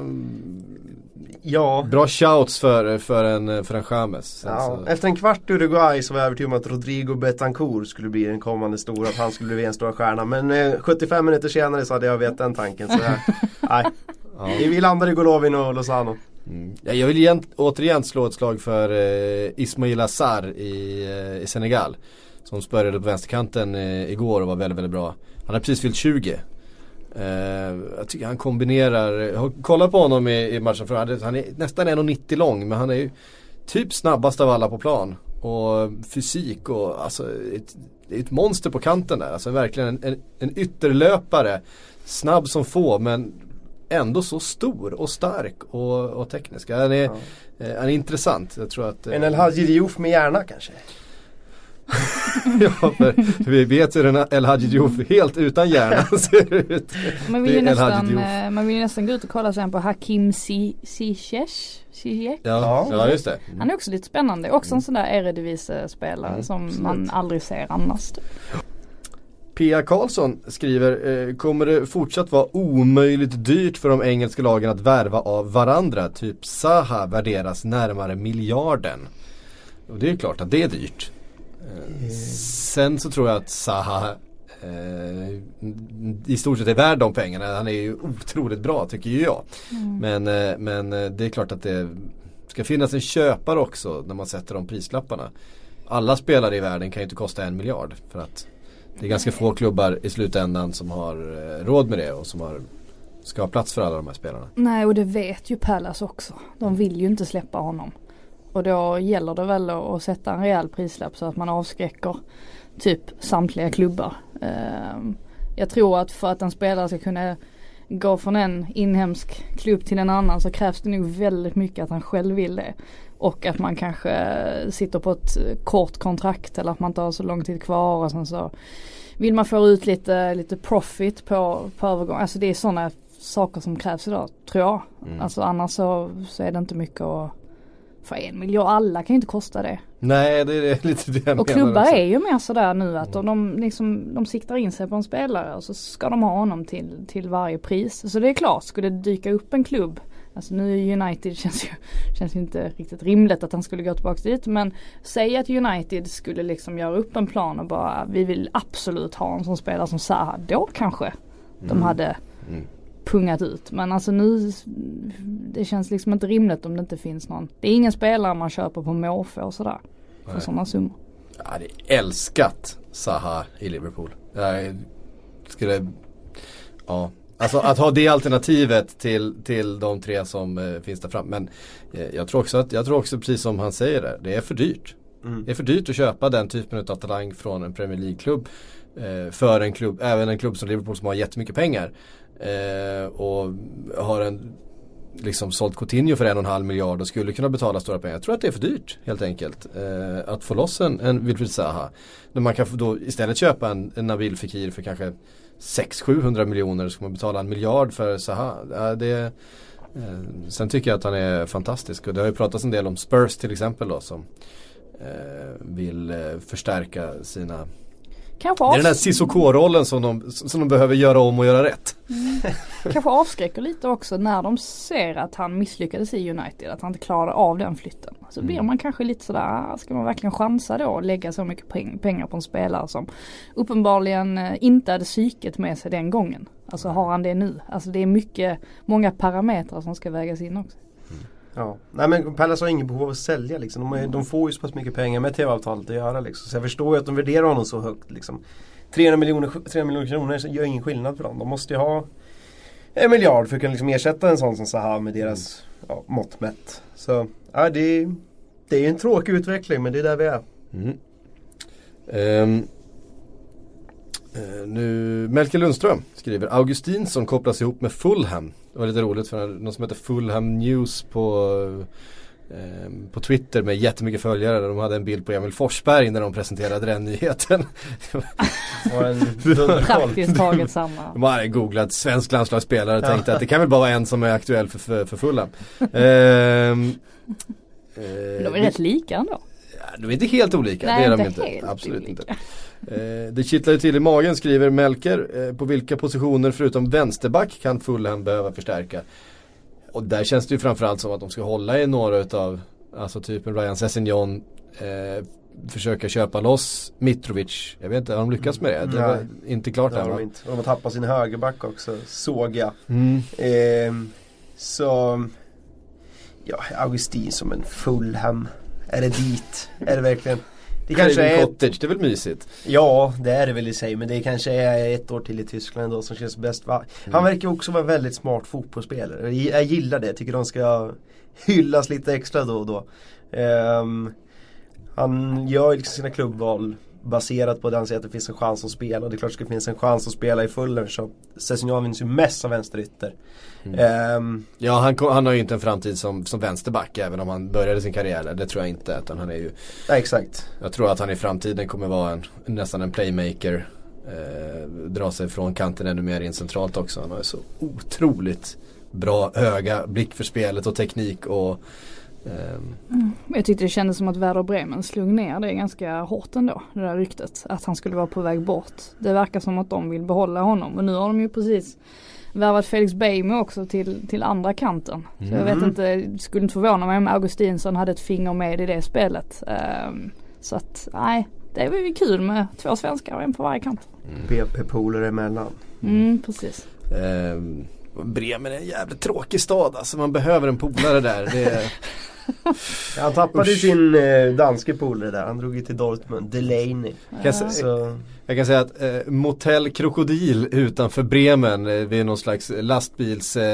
Ja, bra shouts för, för en, för en. Sen Ja, så- efter en kvart i Uruguay så var jag övertygad om att Rodrigo Betancourt skulle bli den kommande stora, att han skulle bli en stor stjärna. Men eh, 75 minuter senare så hade jag vet den tanken. Så jag, <laughs> nej. Ja. Vi vi landar i Golovin och Lozano. Mm. Jag vill igen, återigen slå ett slag för eh, Ismail Assar i, eh, i Senegal. Som spörjade på vänsterkanten eh, igår och var väldigt, väldigt bra. Han har precis fyllt 20. Eh, jag tycker han kombinerar, jag har kollat på honom i, i matchen för han är, han är nästan 1,90 lång men han är ju typ snabbast av alla på plan. Och fysik och alltså ett, ett monster på kanten där. Alltså verkligen en, en, en ytterlöpare. Snabb som få men ändå så stor och stark och, och teknisk. Han är, eh, han är intressant. Jag tror att eh, En El Hadji Diouf med hjärna kanske? <laughs> ja, för vi vet hur en El Hadji Diouf helt utan hjärna <laughs> ser ut. Man vill, ju nästan, eh, man vill ju nästan gå ut och kolla sen på Hakim Ziyech. Ja, ja just det. Han är också lite spännande. Också en sån där Eredivisie-spelare Mm, som absolut. man aldrig ser annars. Pia Karlsson skriver, eh, kommer det fortsatt vara omöjligt dyrt för de engelska lagen att värva av varandra? Typ Zaha värderas närmare miljarden. Och det är klart att det är dyrt. Eh, sen så tror jag att Zaha eh, i stort sett är värd de pengarna. Han är ju otroligt bra tycker ju jag. Men, eh, men det är klart att det ska finnas en köpare också när man sätter de prislapparna. Alla spelare i världen kan ju inte kosta en miljard för att det är ganska få klubbar i slutändan som har eh, råd med det och som har, ska ha plats för alla de här spelarna. Nej och det vet ju Palace också. De vill ju inte släppa honom. Och då gäller det väl att sätta en rejäl prislapp så att man avskräcker typ samtliga klubbar. Ehm, jag tror att för att en spelare ska kunna gå från en inhemsk klubb till en annan så krävs det nog väldigt mycket att han själv vill det. Och att man kanske sitter på ett kort kontrakt eller att man inte har så lång tid kvar och sen så vill man få ut lite, lite profit på, på övergång. Alltså det är sådana saker som krävs idag tror jag. Mm. Alltså annars så, så är det inte mycket att för en miljard, alla kan ju inte kosta det. Nej det är <laughs> lite det jag Och menar klubbar också. är ju mer sådär nu att om de, liksom, de siktar in sig på en spelare och så ska de ha honom till, till varje pris. Så det är klart, skulle det dyka upp en klubb Alltså nu United <laughs> känns ju, känns ju inte riktigt rimligt att han skulle gå tillbaka dit men Säg att United skulle liksom göra upp en plan och bara vi vill absolut ha en sån spelare som Zaha. Då kanske de hade Mm. pungat ut. Men alltså nu Det känns liksom inte rimligt om det inte finns någon. Det är ingen spelare man köper på måfå och sådär. För Nej. sådana summor. Jag hade älskat Zaha i Liverpool. Jag skulle, ja. Alltså att ha det alternativet till, till de tre som eh, finns där fram. Men eh, jag tror också att, jag tror också precis som han säger där, det är för dyrt. Det är för dyrt att köpa den typen av talang från en Premier League-klubb. Eh, för en klubb, även en klubb som Liverpool som har jättemycket pengar. Eh, och har en liksom sålt Coutinho för en och en halv miljard och skulle kunna betala stora pengar. Jag tror att det är för dyrt helt enkelt. Eh, att få loss en, en Wilfried Zaha. Men man kan då istället köpa en, en Nabil Fekir för kanske 600-700 miljoner. Så ska man betala en miljard för Zaha. Ja, det, eh, sen tycker jag att han är fantastisk. Och det har ju pratats en del om Spurs till exempel då som eh, vill eh, förstärka sina Kanske, det är den där avs- Cissoko-rollen som de, som de behöver göra om och göra rätt. kanske avskräcker lite också när de ser att han misslyckades i United. Att han inte klarade av den flytten. Så blir man kanske lite sådär, ah, ska man verkligen chansa då och lägga så mycket peng- pengar på en spelare som uppenbarligen eh, inte hade psyket med sig den gången. Alltså har han det nu? Alltså det är mycket, många parametrar som ska vägas in också. Ja. Nej men Palace har ingen behov av att sälja liksom. De, har, ju- de får ju så pass mycket pengar med tv-avtalet att göra liksom. Så jag förstår ju att de värderar honom så högt liksom. 300 miljoner, 300 miljoner kronor gör ingen skillnad för dem. De måste ju ha en miljard för att kunna liksom ersätta en sån som Zaha med deras ja, mått mätt. Så ja, det, är- det är en tråkig utveckling men det är där vi är. Mm. Ehm, eh, nu, Melker Lundström skriver Augustinsson kopplas ihop med Fulham. Det var lite roligt för någon som heter Fulham News på ehm, på Twitter med jättemycket följare. där De hade en bild på Emil Forsberg när de presenterade den nyheten. <laughs> Praktiskt taget samma. De hade googlat svensk landslagsspelare och tänkte att det kan väl bara vara en som är aktuell för, för, för Fulham. Ehm, eh, De är rätt lika ändå. Ja, de är inte helt olika, Nej, det är de inte inte. helt Absolut olika. inte. Eh, det kittlar ju till i magen skriver Melker. Eh, på vilka positioner förutom vänsterback kan Fulham behöva förstärka? Och där känns det ju framförallt som att de ska hålla i några utav, alltså typen Ryan Sessignon. Eh, försöka köpa loss Mitrovic. Jag vet inte, har de lyckats med det? Det var Nej. inte klart Det än har va? de inte. De har tappat sin högerback också, såg jag. Mm. Ehm, så Ja, Augustin som en Fulham. Är det dit? Är det verkligen? Det kanske är Cottage, det är väl mysigt? Ja, det är det väl i sig. Men det kanske är ett år till i Tyskland då som känns bäst. Han verkar också vara en väldigt smart fotbollsspelare. Jag- gillar det. Jag tycker de ska hyllas lite extra då och då. Ehm, han gör liksom sina klubbval baserat på att han ser att det finns en chans att spela. Och det är klart att det finns en chans att spela i Fulham. Så Sessignon vinns ju mest som vänsterytter. Ehm, Ja, han, kom- han har ju inte en framtid som, som vänsterback även om han började sin karriär där. Det tror jag inte. Utan han är ju ja, exakt. Jag tror att han i framtiden kommer vara en, nästan en playmaker. Eh, dra sig från kanten ännu mer in centralt också. Han har ju så otroligt bra öga, blick för spelet och teknik och ehm, Jag tyckte det kändes som att Werder Bremen slog ner det ganska hårt ändå. Det där ryktet. Att han skulle vara på väg bort. Det verkar som att de vill behålla honom. Och nu har de ju precis värvat Felix Beijmo också till, till andra kanten. Så jag vet inte, det skulle inte förvåna mig om Augustinsson hade ett finger med i det spelet. Ehm, så att nej, det var ju kul med två svenskar och en på varje kant. BP-polare emellan. Mm, precis. ehm, Bremen är en jävligt tråkig stad alltså. Man behöver en polare där. Det är, <laughs> <laughs> han tappade Usch. sin eh, danske polare där. Han drog ju till Dortmund. Delaney. sä- Så, jag kan säga att eh, Motell Krokodil utanför Bremen eh, vid någon slags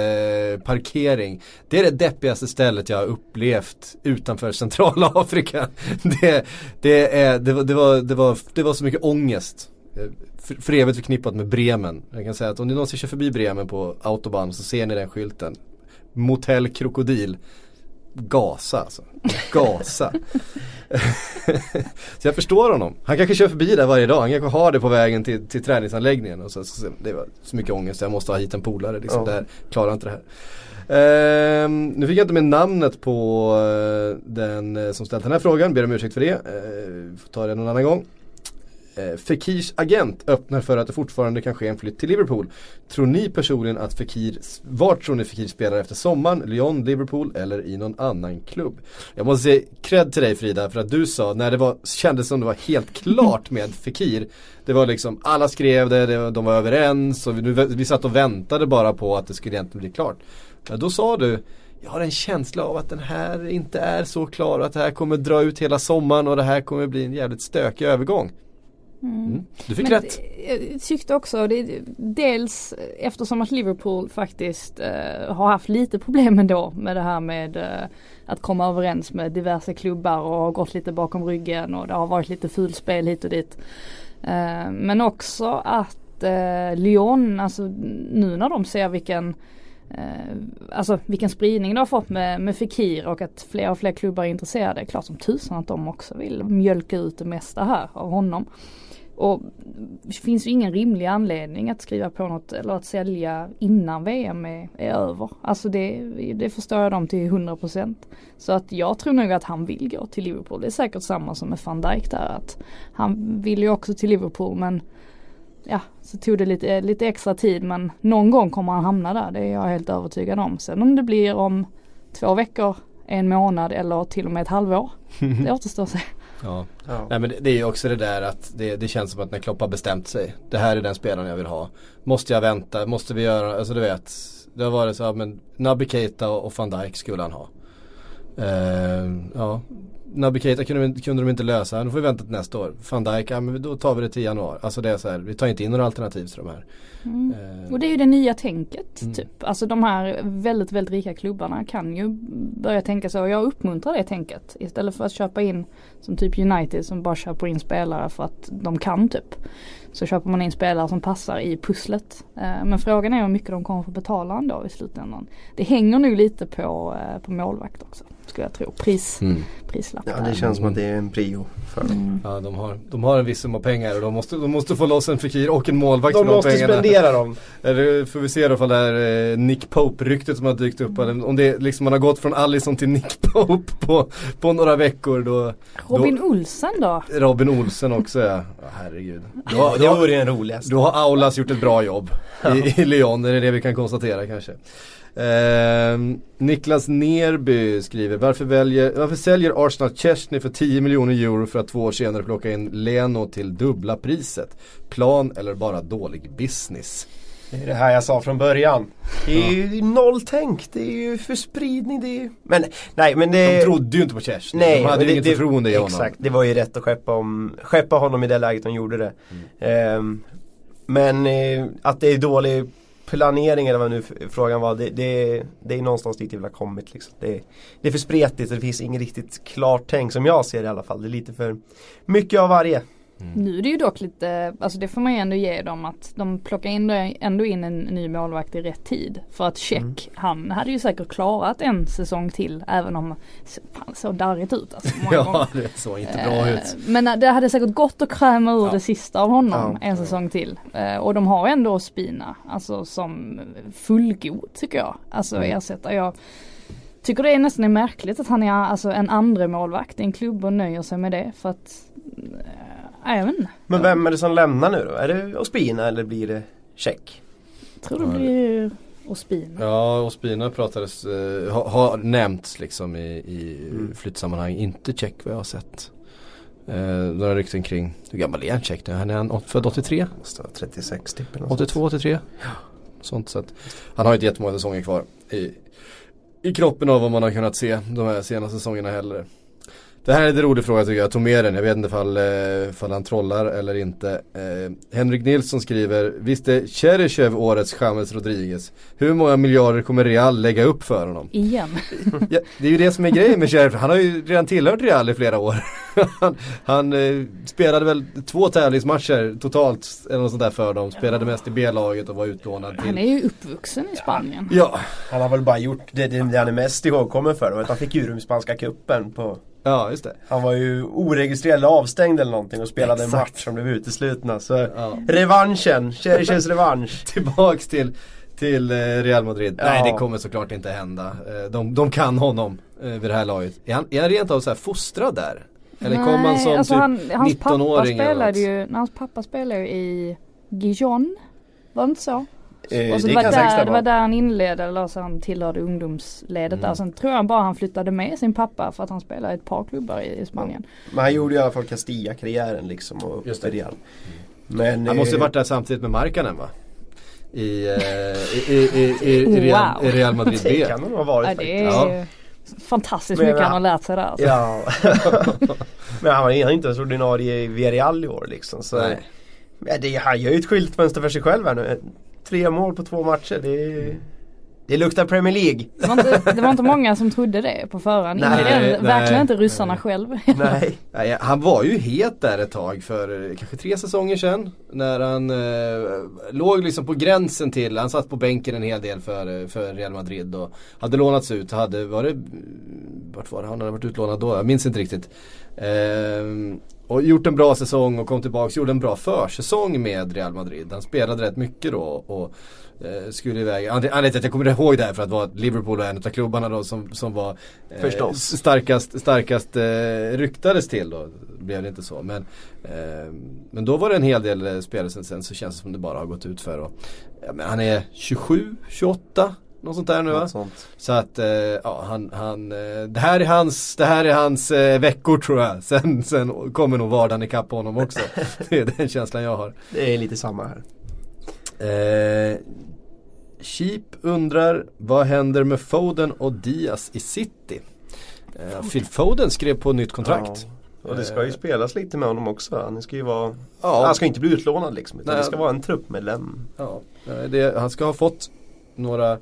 lastbilsparkering. Eh, det är det deppigaste stället jag har upplevt utanför Centralafrika. <laughs> det, det, är, det, var, det, var, det, var, det var så mycket ångest. Eh, För, för evigt förknippat med Bremen. Jag kan säga att om ni någonsin kör förbi Bremen på autobahn så ser ni den skylten. Motell Krokodil. Gasa alltså. Gasa. <laughs> så jag förstår honom. Han kanske kör förbi där varje dag. Han kanske har det på vägen till, till träningsanläggningen. Och så, så, det var så mycket ångest. Jag måste ha hit en polare. Liksom. Ja. Där klarar inte det här. Ehm, nu fick jag inte med namnet på eh, den eh, som ställt den här frågan. Ber om ursäkt för det. Uh, får ta det någon annan gång. Eh, Fekirs agent öppnar för att det fortfarande kan ske en flytt till Liverpool. Tror ni personligen att Fekir, vart tror ni Fekir spelar efter sommaren? Lyon, Liverpool eller i någon annan klubb? Jag måste säga cred till dig Frida för att du sa när det var, kändes som det var helt klart med Fekir. Det var liksom, alla skrev det, det de var överens och vi, vi satt och väntade bara på att det skulle egentligen bli klart. Men då sa du jag har en känsla av att den här inte är så klar och att det här kommer dra ut hela sommaren och det här kommer bli en jävligt stökig övergång. Mm. Du fick Men rätt. Jag tyckte också, det, dels eftersom att Liverpool faktiskt eh, har haft lite problem ändå med det här med eh, att komma överens med diverse klubbar och har gått lite bakom ryggen och det har varit lite fulspel hit och dit. Eh, men också att eh, Lyon, alltså nu när de ser vilken Eh, alltså vilken spridning det har fått med, med Fekir och att fler och fler klubbar är intresserade. Klart som tusan att de också vill mjölka ut det mesta här av honom. Och det finns ju ingen rimlig anledning att skriva på något eller att sälja innan VM är, är över. Alltså det, det förstår jag dem till 100%. Så att jag tror nog att han vill gå till Liverpool. Det är säkert samma som med van Dijk där. Att han vill ju också till Liverpool men ja, så tog det lite, lite extra tid men någon gång kommer han hamna där. Det är jag helt övertygad om. Sen om det blir om två veckor, en månad eller till och med ett halvår. <laughs> Det återstår att se. Ja. ja. Nej men det, är ju också det där att det, det känns som att när Klopp har bestämt sig. Det här är den spelaren jag vill ha. Måste jag vänta? Måste vi göra? Alltså du vet. Det har varit så här men Naby Keita och, van Dijk skulle han ha. Eh, ja. Naby Keita kunde, kunde de inte lösa, nu får vi vänta till nästa år. Van Dijk, ja men då tar vi det till januari. Alltså det är så här, vi tar inte in några alternativ till de här. Eh, Och det är ju det nya tänket Mm. typ. Alltså de här väldigt, väldigt rika klubbarna kan ju börja tänka så och jag uppmuntrar det tänket. Istället för att köpa in som typ United som bara köper in spelare för att de kan typ. Så köper man in spelare som passar i pusslet. Eh, Men frågan är hur mycket de kommer få betala ändå i slutändan. Det hänger nog lite på, eh, på målvakt också. Skulle jag tro. Pris, Mm. prislapp Ja det känns som att det är en prio för dem. Ja de har, de har en viss summa pengar och de måste, de måste få loss en Fikir och en målvakt De för måste pengarna. Spendera dem. Eller får vi se då ifall det är eh, Nick Pope-ryktet som har dykt upp. Om det liksom man har gått från Allison till Nick Pope på, på några veckor då. Robin då, Olsen då? Robin Olsen också ja. ja herregud. Då, Det vore den roligaste. då har Aulas gjort ett bra jobb i, i Lyon. Det är det vi kan konstatera kanske. Ehm, Niklas Nerby skriver varför, väljer, varför säljer Arsenal Chesney för 10 miljoner euro för att två år senare plocka in Leno till dubbla priset? Plan eller bara dålig business? Det är det här jag sa från början. Det är ju noll tänk. Det är ju för spridning. Det är ju... Men nej men det... De trodde ju inte på Chesney. Nej, de hade ju inget förtroende i honom. Exakt, det var ju rätt att skeppa, om, skeppa honom i det läget de gjorde det. Ehm, men eh, att det är dålig planering eller vad nu frågan var, det, det, det är någonstans dit det vill ha kommit. Liksom. Det, det är för spretigt och det finns inget riktigt klart tänk som jag ser det i alla fall. Det är lite för mycket av varje. Nu är det ju dock lite, alltså det får man ju ändå ge dem att de plockar in, ändå in en ny målvakt i rätt tid. För att Check, han hade ju säkert klarat en säsong till även om så- fan, så darrigt ut alltså, <laughs> Ja, det såg inte bra Eh, ut. Men det hade säkert gått att kräma ur Ja. det sista av honom Ja. en säsong till. Eh, Och de har ändå Spina, alltså som fullgod tycker jag. Alltså Mm. ersätta. Jag tycker det är nästan är märkligt att han är alltså en andra målvakt i en klubb och nöjer sig med det för att äh, jag vet inte. Men vem är det som lämnar nu då? Är det Ospina eller blir det Check? Jag tror det blir Ospina. Ja, och Spina pratades, eh, har, har nämnts liksom i, i Mm. flyttsammanhang. Inte check vad jag har sett. Eh, några rykten kring, hur gammal är han check nu? Han är han född 83? Måste vara 36 typ. eller något 82, 83? Sånt sätt. Han har inte jättemånga säsonger kvar i, i kroppen av vad man har kunnat se de här senaste säsongerna heller. Det här är en rolig fråga tycker jag, jag tog med den. Jag vet inte ifall, eh, ifall han trollar eller inte. Eh, Henrik Nilsson skriver, visst är Cheryshev årets James Rodriguez? Hur många miljarder kommer Real lägga upp för honom? Igen. Ja, det är ju det som är grejen med Cheryshev, han har ju redan tillhört Real i flera år. <laughs> han han eh, spelade väl två tävlingsmatcher totalt eller något sånt där för dem. Spelade mest i B-laget och var utlånad till Han är ju uppvuxen i Spanien. Ja, Han har väl bara gjort det, det, det han är mest ihågkommen för. Att han fick ju spanska cupen på ja just det. Han var ju oregistrerad eller avstängd eller någonting och spelade Exakt. en match som blev uteslutna. Så Ja. revanschen, Cheryshes revansch. <laughs> Tillbaks till, till eh, Real Madrid. Ja. Nej det kommer såklart inte hända. Eh, De, de kan honom eh, vid det här laget. Är han, är han rent av så här fostrad där? Eller kom han som alltså typ han, hans pappa 19-åring eller spelade ju, när hans pappa spelade ju i Gijon. Var det inte så? Eh, och så det var där, det var där han inledde, eller så han tillhörde ungdomsledet Mm. där. Sen tror jag bara han flyttade med sin pappa för att han spelade i ett par klubbar i, i Spanien. Men han gjorde i alla fall Castilla-karriären liksom och Just det. Real. Men, Han måste ju eh, varit där samtidigt med Markanen va? I, eh, i, i, i, i, <laughs> i, Real, Wow. i Real Madrid B. <laughs> Det kan han ha varit Ja, det är faktiskt. Ja. fantastiskt Men mycket han- har lärt sig där. Alltså. Ja. <laughs> Men han var han är inte ens ordinarie i Villarreal i år liksom. Så, Nej. Men det, han gör ju ett skyltfönster för sig själv här nu. Tre mål på två matcher. Det, det luktar Premier League. Det, var inte, det var inte många som trodde det på förhand. Nej, nej, verkligen inte ryssarna nej. själv. <laughs> Nej. Nej, han var ju het där ett tag för eh, kanske tre säsonger sedan. När han eh, låg liksom på gränsen till, han satt på bänken en hel del för, eh, för Real Madrid och hade lånats ut. Hade, var det, vart var det han hade varit utlånad då? Jag minns inte riktigt. Ehm, och gjort en bra säsong och kom tillbaks, gjorde en bra försäsong med Real Madrid. Han spelade rätt mycket då och eh, skulle iväg. Anledningen till att jag kommer ihåg det här för att vara Liverpool och en av klubbarna då som, som var eh, Förstås. starkast, starkast eh, ryktades till då. Blev det inte så. Men, eh, men då var det en hel del eh, spelare sen, sen så känns det som det bara har gått ut för. Och, ja, men han är 27, 28 något sånt där nu va? Så att eh, ja, han, han eh, det här är hans, det här är hans eh, veckor tror jag. Sen, sen kommer nog vardagen ikapp honom också. <laughs> det är den känslan jag har. Det är lite samma här. Eh, Sheep undrar vad händer med Foden och Diaz i City? Eh, Phil Foden skrev på nytt kontrakt. Ja. Och det ska ju spelas lite med honom också. Han ska ju vara Ja. Han ska inte bli utlånad liksom. Utan Nej. det ska vara en truppmedlem. Ja, eh, det, han ska ha fått några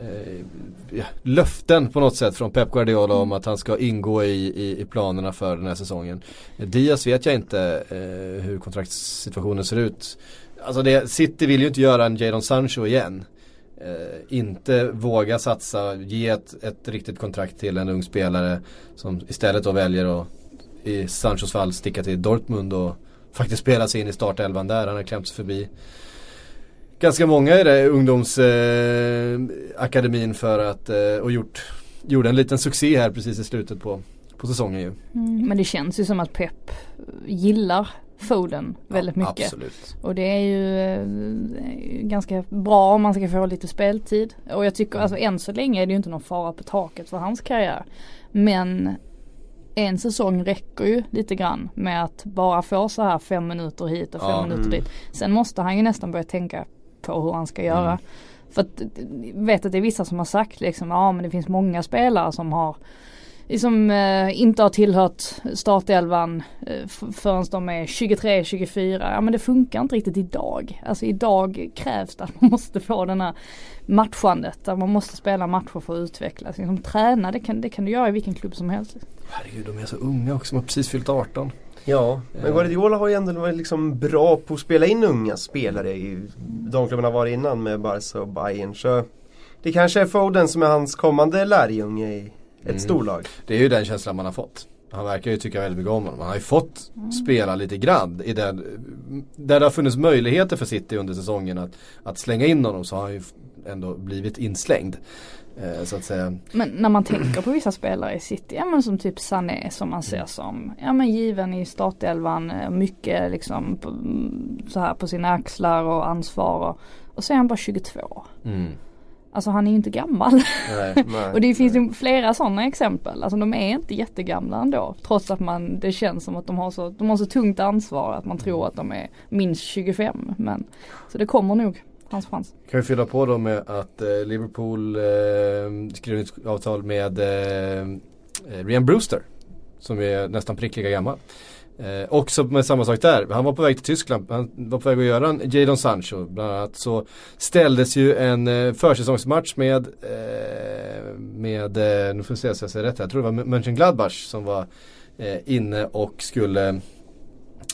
eh, löften på något sätt från Pep Guardiola om att han ska ingå i, i, i planerna för den här säsongen. Diaz vet jag inte eh, hur kontraktssituationen ser ut. Alltså det, City vill ju inte göra en Jadon Sancho igen. Eh, inte våga satsa, ge ett, ett riktigt kontrakt till en ung spelare som istället då väljer att i Sanchos fall sticka till Dortmund och faktiskt spela sig in i startelvan där. Han har klämt sig förbi ganska många i det ungdomsakademin eh, för att eh, och gjort Gjorde en liten succé här precis i slutet på, på säsongen ju. Mm, men det känns ju som att Pep gillar Foden väldigt Ja, mycket. Absolut. Och det är ju eh, ganska bra om man ska få lite speltid. Och jag tycker alltså än så länge är det ju inte någon fara på taket för hans karriär. Men en säsong räcker ju lite grann med att bara få så här fem minuter hit och fem Ja. minuter Mm. dit. Sen måste han ju nästan börja tänka på hur han ska göra. Mm. För att vet att det är vissa som har sagt liksom, ja men det finns många spelare som har liksom eh, inte har tillhört startelvan eh, förrän de är 23-24. Ja men det funkar inte riktigt idag. Alltså idag krävs det att man måste få den här matchandet. Att man måste spela matcher för att utvecklas. Liksom, träna det kan, det kan du göra i vilken klubb som helst. Herregud de är så unga också, de har precis fyllt 18. Ja, men. Guardiola har ju ändå varit liksom bra på att spela in unga spelare i de klubbarna varit innan med Barca och Bayern. Så det kanske är Foden som är hans kommande lärjunge i ett Mm. storlag. Det är ju den känslan man har fått. Han verkar ju tycka väldigt mycket om honom. Han har ju fått spela lite grann i den, där det har funnits möjligheter för City under säsongen att, att slänga in honom så har han ju ändå blivit inslängd. Eh, så att säga. Men när man tänker på vissa spelare i City, ja men som typ Sané som man ser som, ja men given i startelvan, eh, mycket liksom mm, så här på sina axlar och ansvar och, och så är han bara 22. Mm. Alltså han är ju inte gammal. Nej. <laughs> Nej. och det finns ju flera sådana exempel. Alltså de är inte jättegamla ändå. Trots att man, det känns som att de har så, de har så tungt ansvar att man tror att de är minst 25. Men, så det kommer nog, hans chans. Kan vi fylla på då med att eh, Liverpool eh, skrev ett avtal med eh, eh, Ryan Brewster. Som är nästan prick lika gammal. Eh, också med samma sak där. Han var på väg till Tyskland. Han var på väg att göra en Jadon Sancho. Bland annat så ställdes ju en eh, försäsongsmatch med, eh, med eh, nu får vi se så jag säger rätt här. Jag tror det var Mönchengladbach som var eh, inne och skulle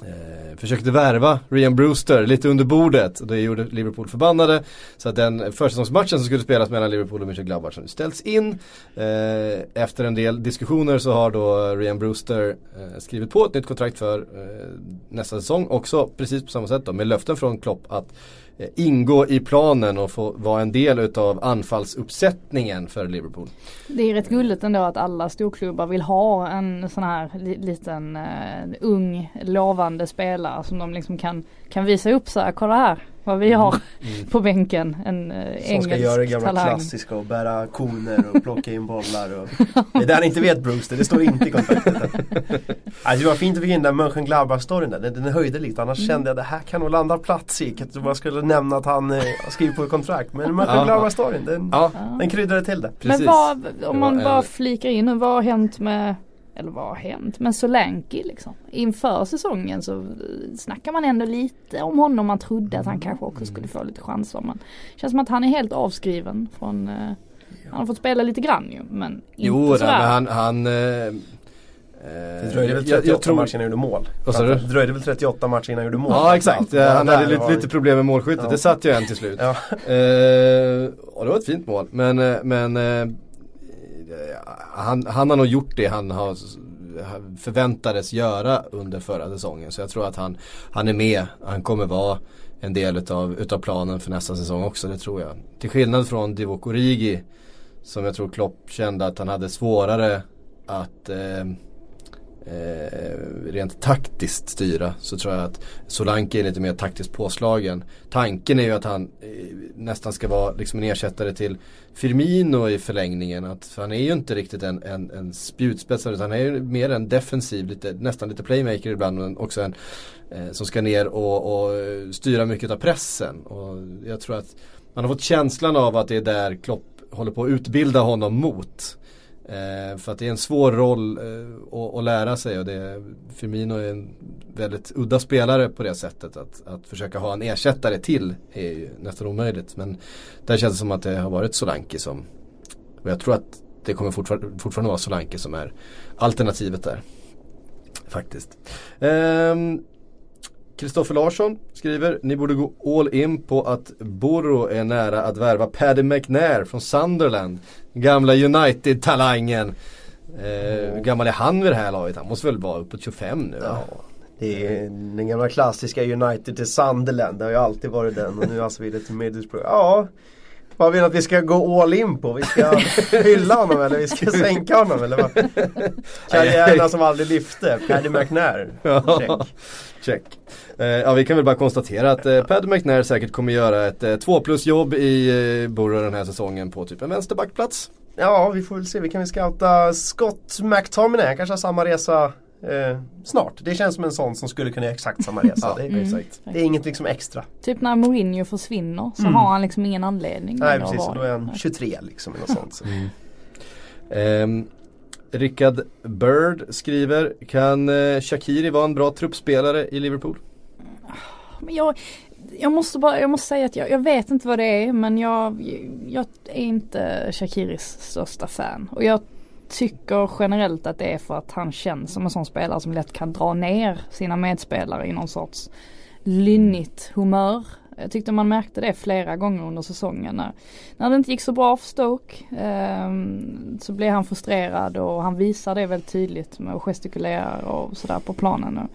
Eh, försökte värva Rian Brewster lite under bordet och det gjorde Liverpool förbannade. Så att den försäsongsmatchen som skulle spelas mellan Liverpool och Mönchengladbach har nu ställts in. Eh, efter en del diskussioner så har då Rian Brewster eh, skrivit på ett nytt kontrakt för eh, nästa säsong också precis på samma sätt då med löften från Klopp att Eh, ingå i planen och få vara en del utav anfallsuppsättningen för Liverpool. Det är rätt gulligt ändå att alla storklubbar vill ha en sån här liten uh, ung lovande spelare som de liksom kan, kan visa upp så här, kolla här vad vi har <laughs> på bänken. En Som engelsk ska göra det gamla talang. klassiska och bära koner och plocka in bollar. Och... Det är det han inte vet Brewster, det står inte i kontraktet. <laughs> alltså, det var fint att få in den Mönchengladbach-storyn där, den, den höjde lite. Annars Mm. kände jag att det här kan nog landa plats i. Att man skulle nämna att han eh, har skrivit på ett kontrakt. Men Mönchengladbach-storyn, den, Ja, den kryddade till det. precis. Men vad, om man var bara flikar in vad har hänt med eller vad har hänt? Men Solanke liksom. Inför säsongen så eh, snackar man ändå lite om honom. Man trodde att han kanske också skulle få lite chanser. Men det känns som att han är helt avskriven från eh, Han har fått spela lite grann ju men inte Jo, sådär. men han, han eh, Det dröjde väl 38 jag, jag tror, matcher innan han gjorde mål. Vad sa du? Det dröjde väl 38 matcher innan han gjorde mål. Ja exakt, Ja, han hade lite, var- lite problem med målskyttet. Ja. Det satt ju en till slut. Ja. Eh, och det var ett fint mål. Men, eh, men eh, Eh, han, han har nog gjort det han har förväntades göra under förra säsongen. Så jag tror att han, han är med. Han kommer vara en del utav, utav planen för nästa säsong också, det tror jag. Till skillnad från Divock Origi som jag tror Klopp kände att han hade svårare att eh, eh, rent taktiskt styra så tror jag att Solanke är lite mer taktiskt påslagen. Tanken är ju att han eh, nästan ska vara liksom en ersättare till Firmino i förlängningen. Att, för han är ju inte riktigt en, en, en spjutspetsare utan han är ju mer en defensiv, lite, nästan lite playmaker ibland men också en eh, som ska ner och, och styra mycket av pressen. Och jag tror att man har fått känslan av att det är där Klopp håller på att utbilda honom mot. Eh, för att det är en svår roll eh, att, lära sig och det, Firmino är en väldigt udda spelare på det sättet. Att, att försöka ha en ersättare till är ju nästan omöjligt. Men där känns det som att det har varit Solanke som och jag tror att det kommer fortfarande, fortfarande vara Solanke som är alternativet där. Faktiskt. Ehm, Kristoffer Larsson skriver, ni borde gå all in på att Boro är nära att värva Paddy McNair från Sunderland. Gamla United-talangen. Eh, hur gammal är han vid det här laget? Han måste väl vara uppåt 25 nu? Ja, det är den gamla klassiska United till Sunderland. Det har ju alltid varit den och nu alltså vidare till Middlesbrough. Ja, vad vill att vi ska gå all in på? Vi ska <laughs> hylla honom eller vi ska sänka honom eller vad? <laughs> Karriärerna som aldrig lyfte, Paddy McNair. Check. Check. Eh, ja vi kan väl bara konstatera att eh, Paddy McNair säkert kommer göra ett eh, två plus jobb i eh, Borough den här säsongen på typ en vänsterbackplats. Ja, vi får väl se. Vi kan väl scouta Scott McTominay. Kanske har samma resa eh, snart. Det känns som en sån som skulle kunna göra exakt samma resa. Ja, det, är, Mm. exakt. det är inget liksom extra. Typ när Mourinho försvinner så Mm. har han liksom ingen anledning. Nej precis, då är han 23 liksom. Eller sånt. Så. Ehm, Rickard Bird skriver, kan eh, Shakiri vara en bra truppspelare i Liverpool? Men jag, jag måste bara, jag måste säga att jag, jag vet inte vad det är men jag, jag är inte Shakiris största fan. Och jag tycker generellt att det är för att han känns som en sån spelare som lätt kan dra ner sina medspelare i någon sorts lynnigt humör. Jag tyckte man märkte det flera gånger under säsongen. När, när det inte gick så bra för Stoke eh, så blev han frustrerad och han visar det väldigt tydligt med att gestikulera och sådär på planen. Och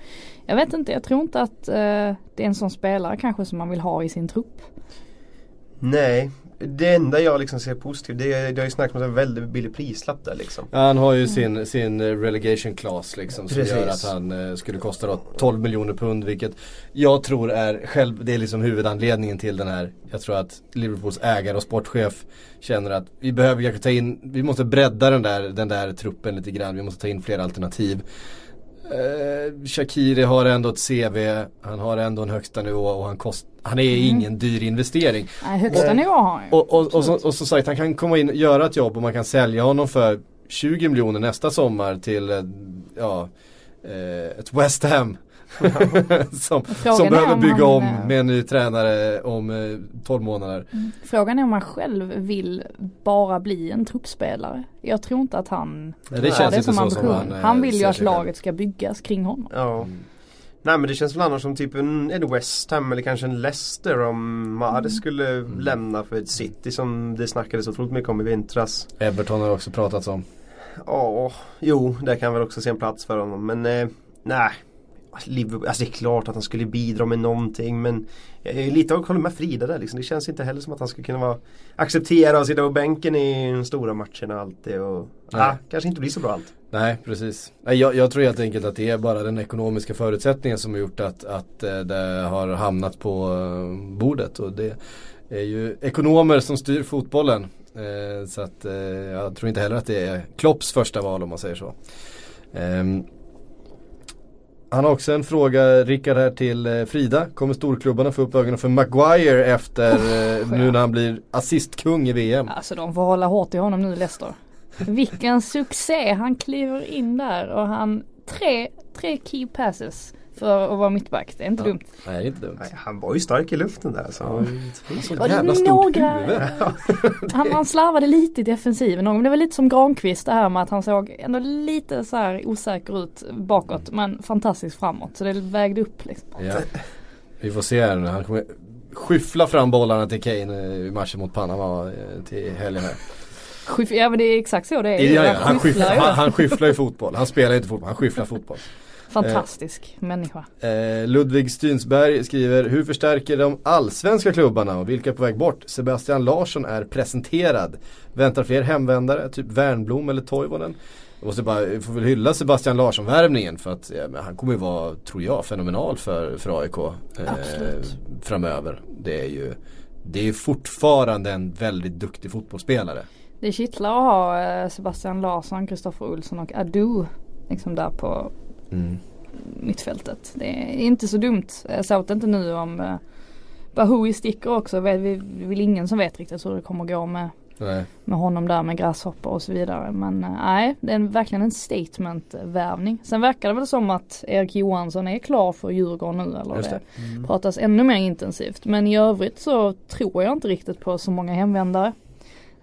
jag vet inte, jag tror inte att eh, det är en sån spelare kanske som man vill ha i sin trupp. Nej, det enda jag liksom ser positivt det är, det har ju snackats om en väldigt billig prislapp där liksom. Ja, han har ju sin, sin eh, relegation class liksom som Precis. gör att han eh, skulle kosta då 12 miljoner pund vilket jag tror är själv, det är liksom huvudanledningen till den här. Jag tror att Liverpools ägare och sportchef känner att vi behöver kanske ta in, vi måste bredda den där, den där truppen lite grann, vi måste ta in fler alternativ. Eh, Shakiri har ändå ett CV, han har ändå en högsta nivå och han, kost, han är ingen dyr investering. Nej, högsta Nej. nivå har han ju. Och, och, och, så, och som sagt han kan komma in och göra ett jobb och man kan sälja honom för 20 miljoner nästa sommar till eh, ja, eh, ett West Ham. <laughs> som, Frågan som är behöver om bygga han, om eh, med en ny tränare om eh, 12 månader. Frågan är om han själv vill bara bli en truppspelare. Jag tror inte att han Det har känns det inte som ambition. han, Han, eh, vill ju att laget ska byggas kring honom. Ja. Nej men det känns väl annars som typ en, en West Ham eller kanske en Leicester om Mahrez skulle lämna för ett City som det snackades otroligt mycket om i vintras. Everton har också pratats om. Ja, jo, där kan väl också se en plats för honom. Men eh, nej. Liverpool, alltså det är klart att han skulle bidra med någonting men jag är lite av håller med Frida där liksom. Det känns inte heller som att han skulle kunna vara acceptera att sitta på bänken i de stora matcherna alltid och Nej. ah, kanske inte blir så bra allt. Nej precis. Nej, jag, jag tror helt enkelt att det är bara den ekonomiska förutsättningen som har gjort att, att eh, det har hamnat på eh, bordet. Och det är ju ekonomer som styr fotbollen. Eh, Så att jag tror inte heller att det är Klopps första val om man säger så. Han har också en fråga, Rickard här till eh, Frida. Kommer storklubbarna få upp ögonen för Maguire efter eh, nu när han blir assistkung i VM? Alltså de hålla hårt i honom nu Leicester. Vilken succé! Han kliver in där och han tre, tre key passes för att vara mittback. Det är inte dumt. Nej, det är inte dumt. Nej, han var ju stark i luften där. Så. Så Och det jävla är stort några-. <laughs> Han, han slarvade lite i defensiven. Men det var lite som Granqvist det här med att han såg ändå lite så här osäker ut bakåt. Men fantastiskt framåt. Så det vägde upp liksom. Ja. Vi får se här nu. Han kommer skyffla fram bollarna till Kane eh, i matchen mot Panama eh, till helgen här. Skyff, ja men det är exakt så det är. Ja, ja, han, skyfflar han, han skyfflar ju fotboll. Han spelar inte fotboll, han skyfflar fotboll. Fantastisk människa. Eh, Ludvig Stynsberg skriver Hur förstärker de allsvenska klubbarna och vilka är på väg bort? Sebastian Larsson är presenterad. Väntar fler hemvändare, typ Värnblom eller Toivonen? Jag måste bara, jag får väl hylla Sebastian Larsson-värvningen för att ja, han kommer ju vara, tror jag, fenomenal för, för AIK eh, framöver. Det är ju det är fortfarande en väldigt duktig fotbollsspelare. Det kittlar att ha eh, Sebastian Larsson, Kristoffer Olsson och Adu liksom där på Mm. mittfältet. Det är inte så dumt. Jag såg inte nu om eh, Bahoui sticker också. Det är väl ingen som vet riktigt hur det kommer gå med Nej. med honom där med gräshoppor och så vidare. Men eh, nej, det är en, verkligen en statement-värvning. Sen verkar det väl som att Erik Johansson är klar för Djurgården nu eller Just det det. pratas ännu mer intensivt. Men i övrigt så tror jag inte riktigt på så många hemvändare.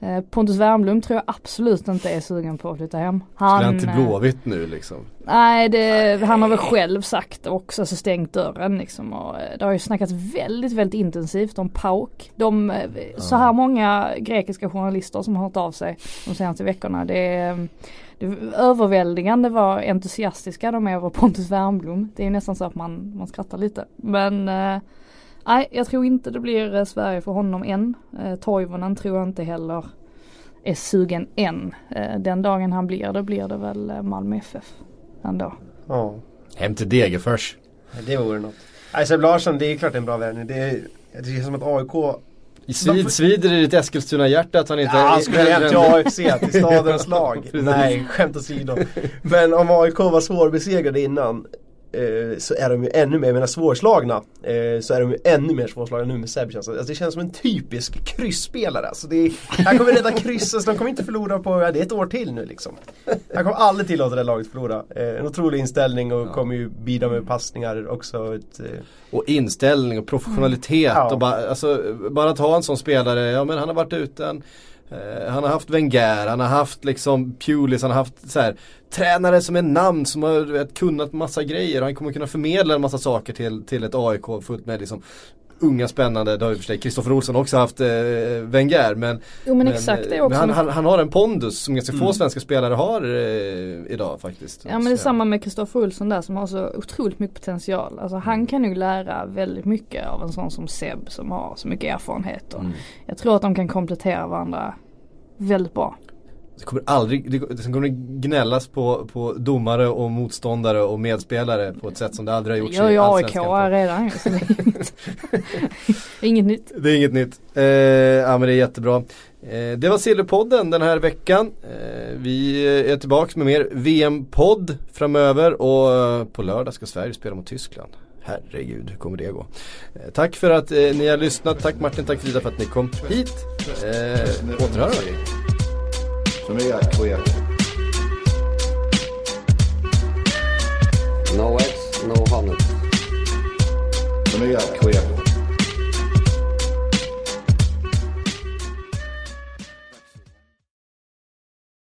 Eh, Pontus Wernbloom tror jag absolut inte är sugen på att flytta hem. Skulle han till eh, Blåvitt nu liksom? Nej, det, han har väl själv sagt också, så stängt dörren liksom. Och eh, det har ju snackats väldigt, väldigt intensivt om PAOK. De, så här många grekiska journalister som har hört av sig de senaste veckorna. Det är, det är överväldigande vad entusiastiska de är över Pontus Wernbloom. Det är nästan så att man, man skrattar lite. Men eh, nej, jag tror inte det blir eh, Sverige för honom än. Eh, Toivonen tror jag inte heller är sugen än. Eh, den dagen han blir det blir det väl Malmö FF ändå. Ja, Hem till Degerfors. det vore något. Nej, Seb Larsson, det är klart en bra värvning. Det, är- det känns som att AIK I svid, svider i ditt Eskilstuna-hjärta att han inte Ja, han skulle hem till AFC, till stadens lag. <laughs> Nej, skämt åsido. Men om AIK var svårbesegrade innan eh, så är de ju ännu mer, jag menar svårslagna, eh, så är de ju ännu mer svårslagna nu med Seb känns det. Alltså, det känns som en typisk kryssspelare. Alltså, det är, han kommer rädda krysset, så de kommer inte förlora på, ja, det är ett år till nu liksom. Han kommer aldrig tillåta det laget förlora. Eh, en otrolig inställning och kommer ju bidra med passningar också. Ett, eh, Och inställning och professionalitet Ja. och bara, alltså, bara ha en sån spelare, ja men han har varit utan eh, Eh, han har haft Wenger, han har haft liksom Pulis, han har haft så här, tränare som är namn som har vet, kunnat massa grejer. Och han kommer kunna förmedla en massa saker till, till ett AIK fullt med liksom unga spännande, det har ju för sig Kristoffer Olsson också haft eh, Wenger men Jo men, exakt det är men han, han, han har en pondus som ganska Mm. få svenska spelare har eh, idag faktiskt. Ja men det är samma med Kristoffer Olsson där som har så otroligt mycket potential. Alltså han kan nog lära väldigt mycket av en sån som Seb som har så mycket erfarenhet. Och Mm. Jag tror att de kan komplettera varandra väldigt bra. Det kommer aldrig, det, kommer gnällas på, på domare och motståndare och medspelare på ett sätt som det aldrig har gjorts AIK Allsvenskan. redan så det är inget, <laughs> det är inget nytt. Det är inget nytt. Eh, ja men det är jättebra. Eh, det var Silverpodden den här veckan. Eh, vi är tillbaka med mer VM-podd framöver och eh, på lördag ska Sverige spela mot Tyskland. Herregud, hur kommer det gå? Eh, tack för att eh, ni har lyssnat. Tack Martin, tack Frida för att ni kom hit. Eh, återhörande. För mig är det queer. No eggs, no honey. För mig är det queer.